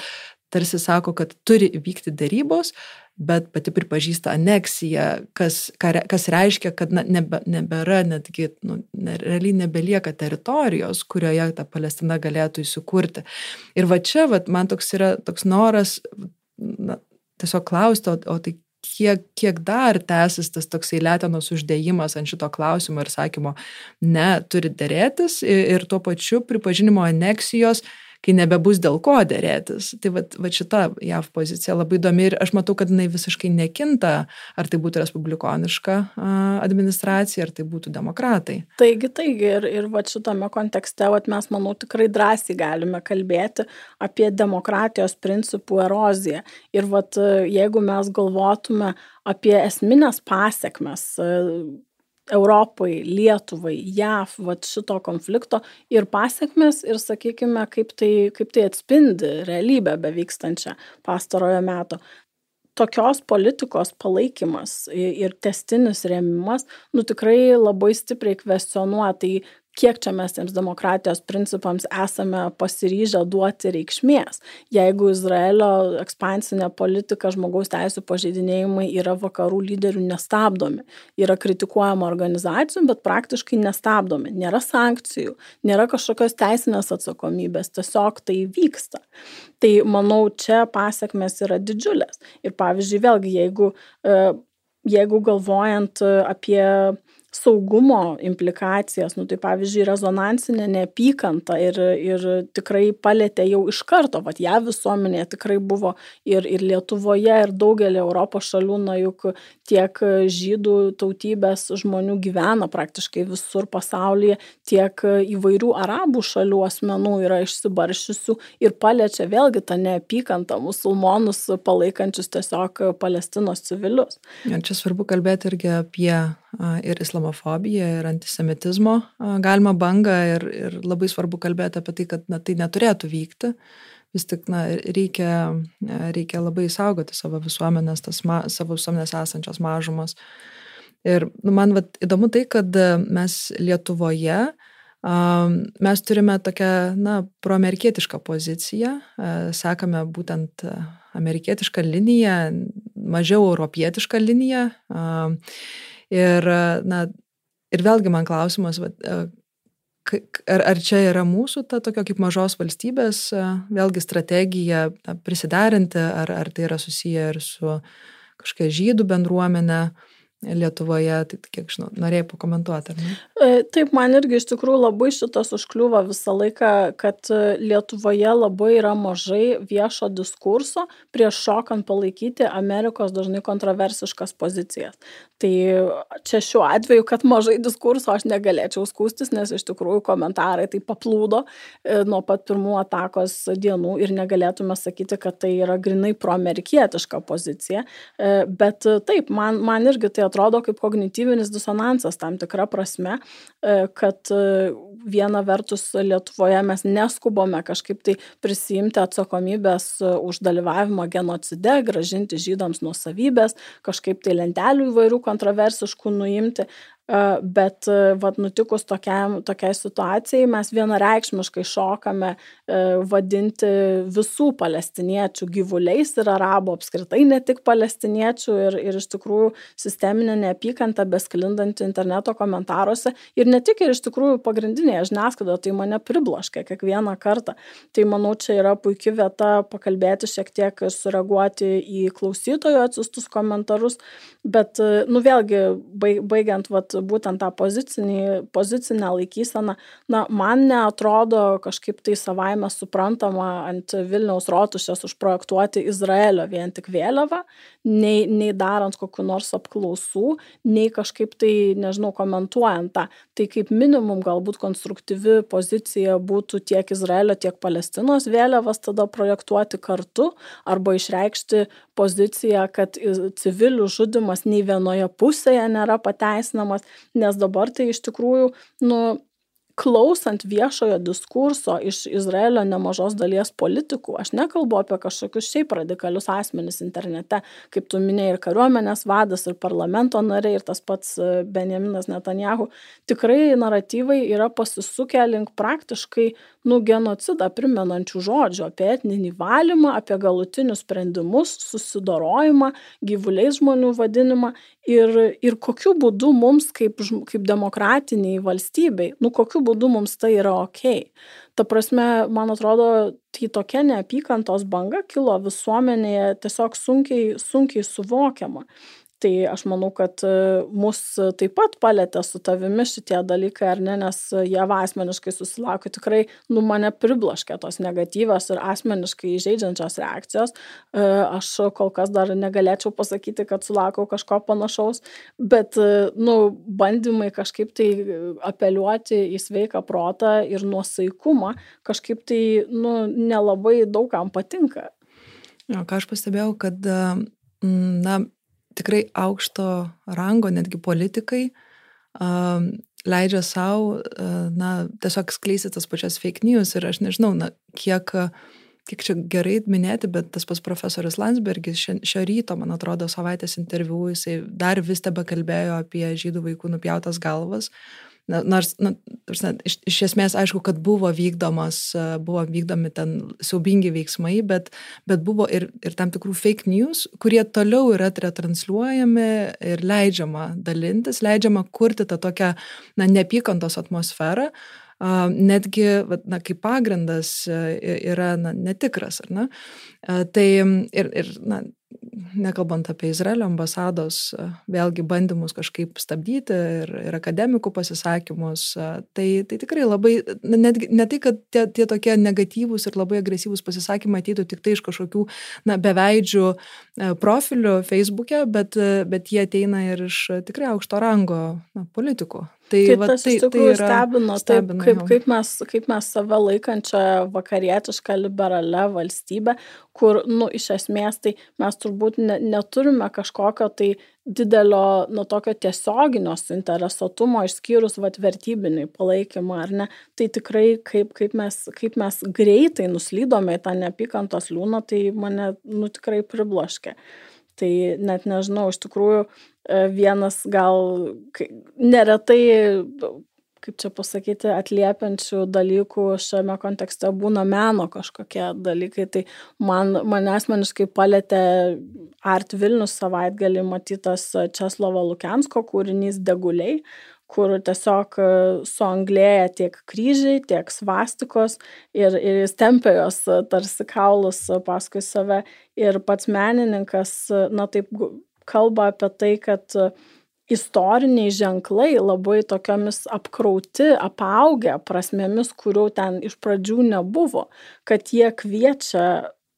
C: tarsi sako, kad turi vykti darybos, bet pati pripažįsta aneksiją, kas, kas reiškia, kad na, nebe, nebėra netgi, nu, realiai nebelieka teritorijos, kurioje ta Palestina galėtų įsikurti. Ir va čia, va, man toks yra toks noras na, tiesiog klausti, o, o tai kiek, kiek dar tęsis tas toksai lėtenos uždėjimas ant šito klausimo ir sakymo, ne, turi dėrėtis ir, ir tuo pačiu pripažinimo aneksijos kai nebebus dėl ko dėrėtis. Tai va, va šita JAV pozicija labai įdomi ir aš matau, kad jinai visiškai nekinta, ar tai būtų respublikoniška administracija, ar tai būtų demokratai.
B: Taigi, taigi, ir, ir va šitame kontekste va, mes, manau, tikrai drąsiai galime kalbėti apie demokratijos principų eroziją. Ir va, jeigu mes galvotume apie esminės pasiekmes Europai, Lietuvai, JAV, vat šito konflikto ir pasiekmes ir sakykime, kaip tai, kaip tai atspindi realybę bevykstančią pastarojo meto. Tokios politikos palaikymas ir testinis rėmimas, nu tikrai labai stipriai kvestionuoja, tai kiek čia mes tiems demokratijos principams esame pasiryžę duoti reikšmės. Jeigu Izraelio ekspansinė politika žmogaus teisų pažeidinėjimai yra vakarų lyderių nestabdomi, yra kritikuojama organizacijų, bet praktiškai nestabdomi, nėra sankcijų, nėra kažkokios teisinės atsakomybės, tiesiog tai vyksta. Tai manau, čia pasiekmes yra didžiulės. Ir pavyzdžiui, vėlgi, jeigu, e, jeigu galvojant apie saugumo implikacijas, nu tai pavyzdžiui, rezonansinė neapykanta ir, ir tikrai palėtė jau iš karto, vad ją visuomenėje tikrai buvo ir, ir Lietuvoje, ir daugelį Europos šalių, na juk tiek žydų tautybės žmonių gyvena praktiškai visur pasaulyje, tiek įvairių arabų šalių asmenų yra išsibaršiusių ir paliečia vėlgi tą neapykantą musulmonus palaikančius tiesiog Palestinos civilius.
C: Ir čia svarbu kalbėti irgi apie ir islamofobiją, ir antisemitizmo galima bangą ir, ir labai svarbu kalbėti apie tai, kad na, tai neturėtų vykti. vis tik na, reikia, reikia labai saugoti savo visuomenės, tas ma, savo visuomenės esančios mažumas. Ir nu, man vat, įdomu tai, kad mes Lietuvoje mes turime tokią, na, proamerikietišką poziciją, sekame būtent amerikietišką liniją, mažiau europietišką liniją. Ir, na, ir vėlgi man klausimas, Ar, ar čia yra mūsų ta tokia kaip mažos valstybės, vėlgi strategija prisiderinti, ar, ar tai yra susiję ir su kažkokia žydų bendruomenė, Lietuvoje, tai kiek žinau, norėjai pakomentuoti?
B: E, taip, man irgi iš tikrųjų labai šitas užkliūva visą laiką, kad e, Lietuvoje labai yra mažai viešo diskurso prieš šokant palaikyti Amerikos dažnai kontroversiškas pozicijas. Tai čia šiuo atveju, kad mažai diskurso aš negalėčiau skūstis, nes iš tikrųjų komentarai tai paplūdo e, nuo pat pirmų atakos dienų ir negalėtume sakyti, kad tai yra grinai proamerikietiška pozicija. Bet taip, man, man irgi tai atrodo atrodo kaip kognityvinis disonansas tam tikra prasme, e, kad e, viena vertus Lietuvoje mes neskubome kažkaip tai prisijimti atsakomybės e, už dalyvavimą genocide, gražinti žydams nuosavybės, kažkaip tai lentelių įvairių kontroversiškų nuimti, Bet vat, nutikus tokiam, tokiai situacijai mes vienareikšmiškai šokame vadinti visų palestiniečių gyvuliais ir arabų apskritai, ne tik palestiniečių ir, ir iš tikrųjų sisteminė neapykanta besklindanti interneto komentaruose ir ne tik ir iš tikrųjų pagrindinėje žiniasklaidoje, tai mane pribloškia kiekvieną kartą. Tai manau, čia yra puikia vieta pakalbėti šiek tiek ir sureaguoti į klausytojų atsiustus komentarus, bet, nu vėlgi, baigiant vat, būtent tą pozicinį, pozicinę laikyseną, na, man neatrodo kažkaip tai savaime suprantama ant Vilniaus rotušės užprojektuoti Izraelio vien tik vėliavą, nei, nei darant kokiu nors apklausų, nei kažkaip tai, nežinau, komentuojant tą. Tai kaip minimum galbūt konstruktyvi pozicija būtų tiek Izraelio, tiek Palestinos vėliavas tada projektuoti kartu arba išreikšti poziciją, kad civilių žudimas nei vienoje pusėje nėra pateisinamas, nes dabar tai iš tikrųjų, nu, klausant viešojo diskurso iš Izraelio nemažos dalies politikų, aš nekalbu apie kažkokius šiaip radikalius asmenis internete, kaip tu minėjai ir kariuomenės vadas, ir parlamento nariai, ir tas pats e, Benjaminas Netanjahu, tikrai naratyvai yra pasisukę link praktiškai nu genocidą primenančių žodžių apie etninį valymą, apie galutinius sprendimus, susidorojimą, gyvuliais žmonių vadinimą. Ir, ir kokiu būdu mums kaip, kaip demokratiniai valstybei, nu kokiu būdu mums tai yra ok. Ta prasme, man atrodo, tai tokia neapykantos banga kilo visuomenėje tiesiog sunkiai, sunkiai suvokiama tai aš manau kad e, mus taip pat palietė su tavimi šitie dalykai ar ne nes ieva asmeniškai susilaukė. Tikrai nu mane pribloškė tos negatyvios ir asmeniškai įžeidžiančios reakcijos. E, aš kol kas dar negalėčiau pasakyti kad sulaukiau kažko panašaus bet e, nu bandymai kažkaip tai apeliuoti į sveiką protą ir nuosaikumą kažkaip tai nu nelabai daugam patinka.
C: Jo, ką aš pastebėjau, kad na, tikrai aukšto rango, netgi politikai, leidžia savo, uh, na, tiesiog skleisti tas pačias fake news ir aš nežinau, na, kiek, kiek čia gerai minėti, bet tas pas profesorius Landsbergis šio, šio ryto, man atrodo, savaitės interviu, jisai dar vis tebe kalbėjo apie žydų vaikų nupjautas galvas. Uh, Na, nors, na, iš, iš esmės aišku, kad buvo vykdomas, buvo vykdomi ten siaubingi veiksmai, bet, bet buvo ir, ir tam tikrų fake news, kurie toliau yra retransliuojami ir leidžiama dalintis, leidžiama kurti tą tokią, na, neapykantos atmosferą, netgi, na, kaip pagrindas yra, na, netikras, ar ne? Tai ir, ir na, nekalbant apie Izraelio ambasados, vėlgi bandymus kažkaip stabdyti ir, ir akademikų pasisakymus, tai, tai tikrai labai, net, ne tai, kad tie, tie tokie negatyvūs ir labai agresyvūs pasisakymai ateitų tik tai iš kažkokių na, beveidžių profilių Facebook'e, bet, bet jie ateina ir iš tikrai aukšto rango na, politikų. Tai,
B: tai
C: va,
B: tas
C: tai,
B: iš
C: tai
B: tikrųjų
C: yra,
B: stebino, taip,
C: stebina
B: kaip,
C: jau.
B: kaip, mes, kaip mes save laikančią vakarietišką liberalią valstybę, kur, nu, iš esmės, tai mes turbūt ne, neturime kažkokio tai didelio, nu, tokio tiesioginio suinteresuotumo, išskyrus, vat, vertybinį palaikymą, ar ne, tai tikrai kaip, kaip, mes, kaip mes greitai nuslydome į tą neapykantos liūną, tai mane, nu, tikrai pribloškė. Tai net nežinau, iš tikrųjų, vienas gal neretai, kaip čia pasakyti, atliepiančių dalykų šiame kontekste būna meno kažkokie dalykai. Tai man, mane asmeniškai palėtė Art Vilnius savaitgalį matytas Česlovo Lukensko kūrinys Deguliai kur tiesiog e, suanglėja tiek kryžiai, tiek svastikos ir, ir jis tempia jos e, tarsi kaulus e, paskui save. Ir pats menininkas, e, na taip, kalba apie tai, kad e, istoriniai ženklai labai tokiamis apkrauti, apaugę prasmėmis, kurių ten iš pradžių nebuvo, kad jie kviečia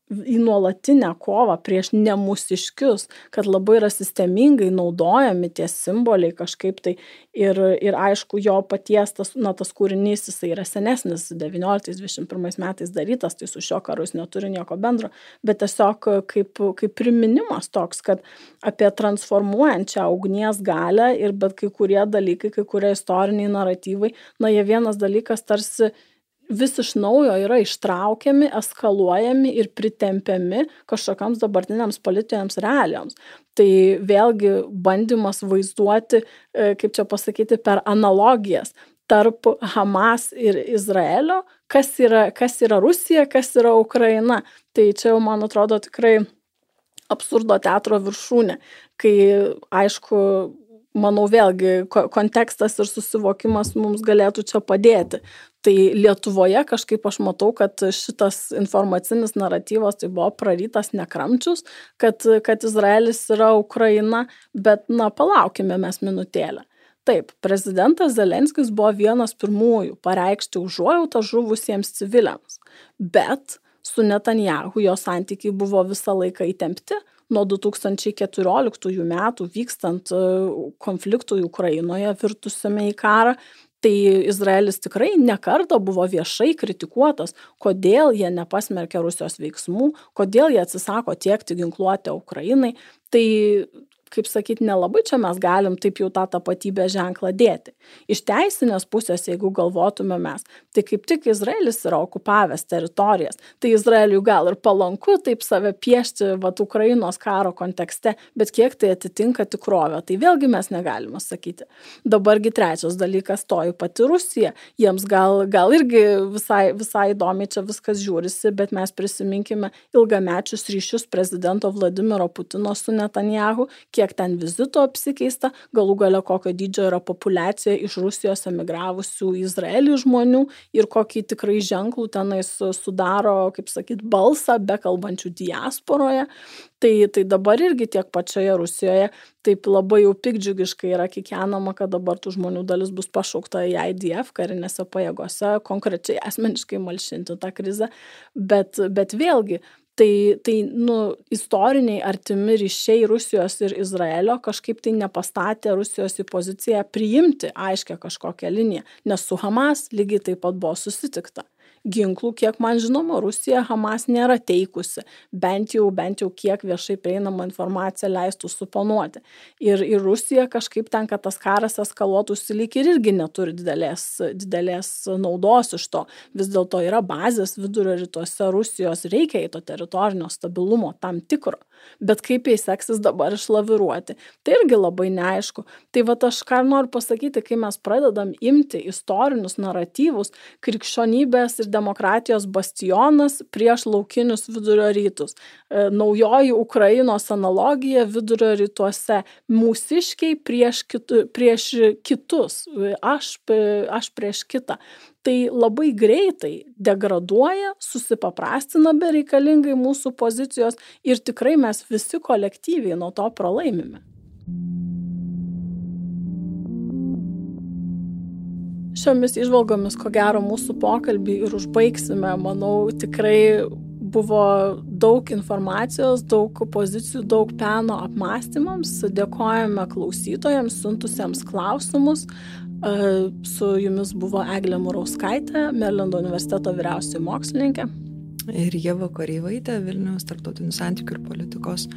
B: į nuolatinę kovą prieš nemusiškius, kad labai yra sistemingai naudojami tie simboliai kažkaip tai. Ir, ir aišku, jo paties tas, na, tas kūrinys, jisai yra senesnis, 19-21 metais darytas, tai su šio karu jis neturi nieko bendro, bet tiesiog kaip, kaip priminimas toks, kad apie transformuojančią ugnies galę ir bet kai kurie dalykai, kai kurie istoriniai naratyvai, na, jie vienas dalykas tarsi vis iš naujo yra ištraukiami, eskaluojami ir pritempiami kažkokiams dabartiniams politiniams realijoms. Tai vėlgi bandymas vaizduoti, e, kaip čia pasakyti, per analogijas tarp Hamas ir Izraelio, kas yra, kas yra Rusija, kas yra Ukraina. Tai čia jau, man atrodo, tikrai absurdo teatro viršūnė, kai aišku, manau vėlgi ko- kontekstas ir susivokimas mums galėtų čia padėti. Tai Lietuvoje kažkaip aš matau, kad šitas informacinis naratyvas tai buvo prarytas nekramčius, kad, kad Izraelis yra Ukraina, bet na palaukime mes minutėlę. Taip, prezidentas Zelenskis buvo vienas pirmųjų pareikšti užuojautą žuvusiems civiliams, bet su Netanjahu jo santykiai buvo visą laiką įtempti. Nuo 2014 metų vykstant e, konfliktui Ukrainoje, virtusiame į karą, tai Izraelis tikrai nekarta buvo viešai kritikuotas, kodėl jie nepasmerkia Rusijos veiksmų, kodėl jie atsisako tiekti ginkluotę Ukrainai. Tai kaip sakyti, nelabai čia mes galim taip jau tą tapatybės ženklą dėti. Iš teisinės pusės, jeigu galvotume mes, tai kaip tik Izraelis yra okupavęs teritorijas, tai Izraeliui gal ir palanku taip save piešti vat, Ukrainos karo kontekste, bet kiek tai atitinka tikrovę, tai vėlgi mes negalime sakyti. Dabargi trečias dalykas, toji pati Rusija, jiems gal, gal irgi visai, visai įdomiai čia viskas žiūrisi, bet mes prisiminkime ilgamečius ryšius prezidento Vladimiro Putino su Netanjahu, kiek ten vizitų apsikeista, galų gale kokio dydžio yra populiacija iš Rusijos emigravusių į Izraelį žmonių ir kokį tikrai ženklų tenais sudaro, kaip sakyt, balsą be kalbančių diasporoje. Tai, tai dabar irgi tiek pačioje Rusijoje taip labai jau pikdžiugiškai yra kikenama, kad dabar tų žmonių dalis bus pašaukta į IDF karinėse pajėgose, konkrečiai asmeniškai malšinti tą krizę. Bet, bet vėlgi, tai, tai nu, istoriniai artimi ryšiai Rusijos ir Izraelio kažkaip tai nepastatė Rusijos į poziciją priimti aiškę kažkokią liniją, nes su Hamas lygiai taip pat buvo susitikta ginklų, kiek man žinoma, Rusija Hamas nėra teikusi, bent jau, bent jau kiek viešai prieinama informacija leistų suponuoti. Ir, ir Rusija kažkaip ten, kad tas karas eskaluotųsi lyg ir irgi neturi didelės, didelės naudos iš to. Vis dėlto yra bazės vidurio rytuose Rusijos, reikia į to teritorinio stabilumo tam tikro. Bet kaip jai seksis dabar išlaviruoti, tai irgi labai neaišku. Tai va aš ką noriu pasakyti, kai mes pradedam imti istorinius naratyvus, krikščionybės ir demokratijos bastionas prieš laukinius vidurio rytus. E, naujoji Ukrainos analogija vidurio rytuose - mūsiškiai prieš, kitu, prieš kitus, aš, aš prieš kitą. Tai labai greitai degraduoja, susipaprastina bereikalingai mūsų pozicijos ir tikrai mes visi kolektyviai nuo to pralaimime. Šiomis išvalgomis, ko gero, mūsų pokalbį ir užbaigsime. Manau, tikrai buvo daug informacijos, daug pozicijų, daug peno apmąstymams. Dėkojame klausytojams, siuntusiems klausimus. Su jumis buvo Eglė Murauskaitė, Merlando universiteto vyriausioji mokslininkė.
C: Ir Jėva Koreivaitė, Vilniaus tarptautinių santykių ir politikos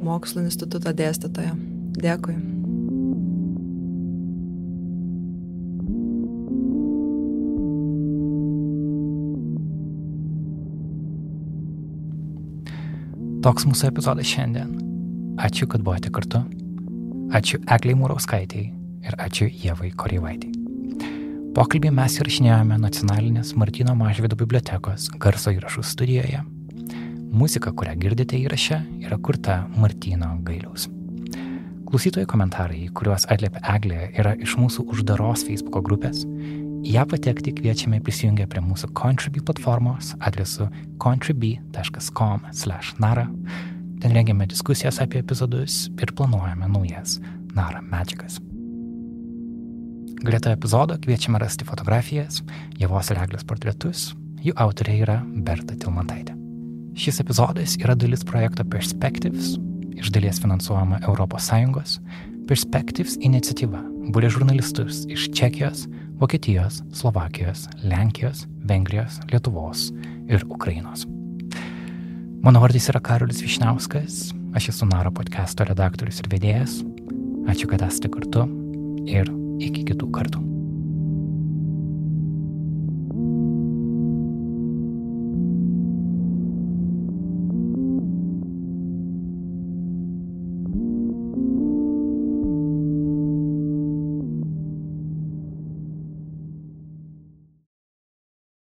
C: mokslo instituto dėstytoja. Dėkui.
A: Toks mūsų epizodas šiandien. Ačiū, kad buvote kartu. Ačiū Egliai Mūrauskaitėjai ir ačiū Jevai Koreivaitėjai. Pokalbį mes įrašinėjome nacionalinės Martino Mažvido bibliotekos garso įrašų studijoje. Muzika, kurią girdite įraše, yra kurta Martino Gailiaus. Klausytojų komentarai, kuriuos atliepia Eglė, yra iš mūsų uždaros Facebook grupės Į ją patekti kviečiame prisijungę prie mūsų Contribui platformos adresu contribui.com/nara. Ten rengiame diskusijas apie epizodus ir planuojame naujas Nara medžiagas. Greta epizodo kviečiame rasti fotografijas, Jėvos ir Eglės portretus, jų autorė yra Berta Tilmantaitė. Šis epizodas yra dalis projekto Perspectives, iš dalies finansuojama ES. Perspectives iniciatyva būrė žurnalistus iš Čekijos, Vokietijos, Slovakijos, Lenkijos, Vengrijos, Lietuvos ir Ukrainos. Mano vardas yra Karolis Višniauskas, aš esu Naro podcast'o redaktorius ir vedėjas. Ačiū, kad esate kartu ir iki kitų kartų.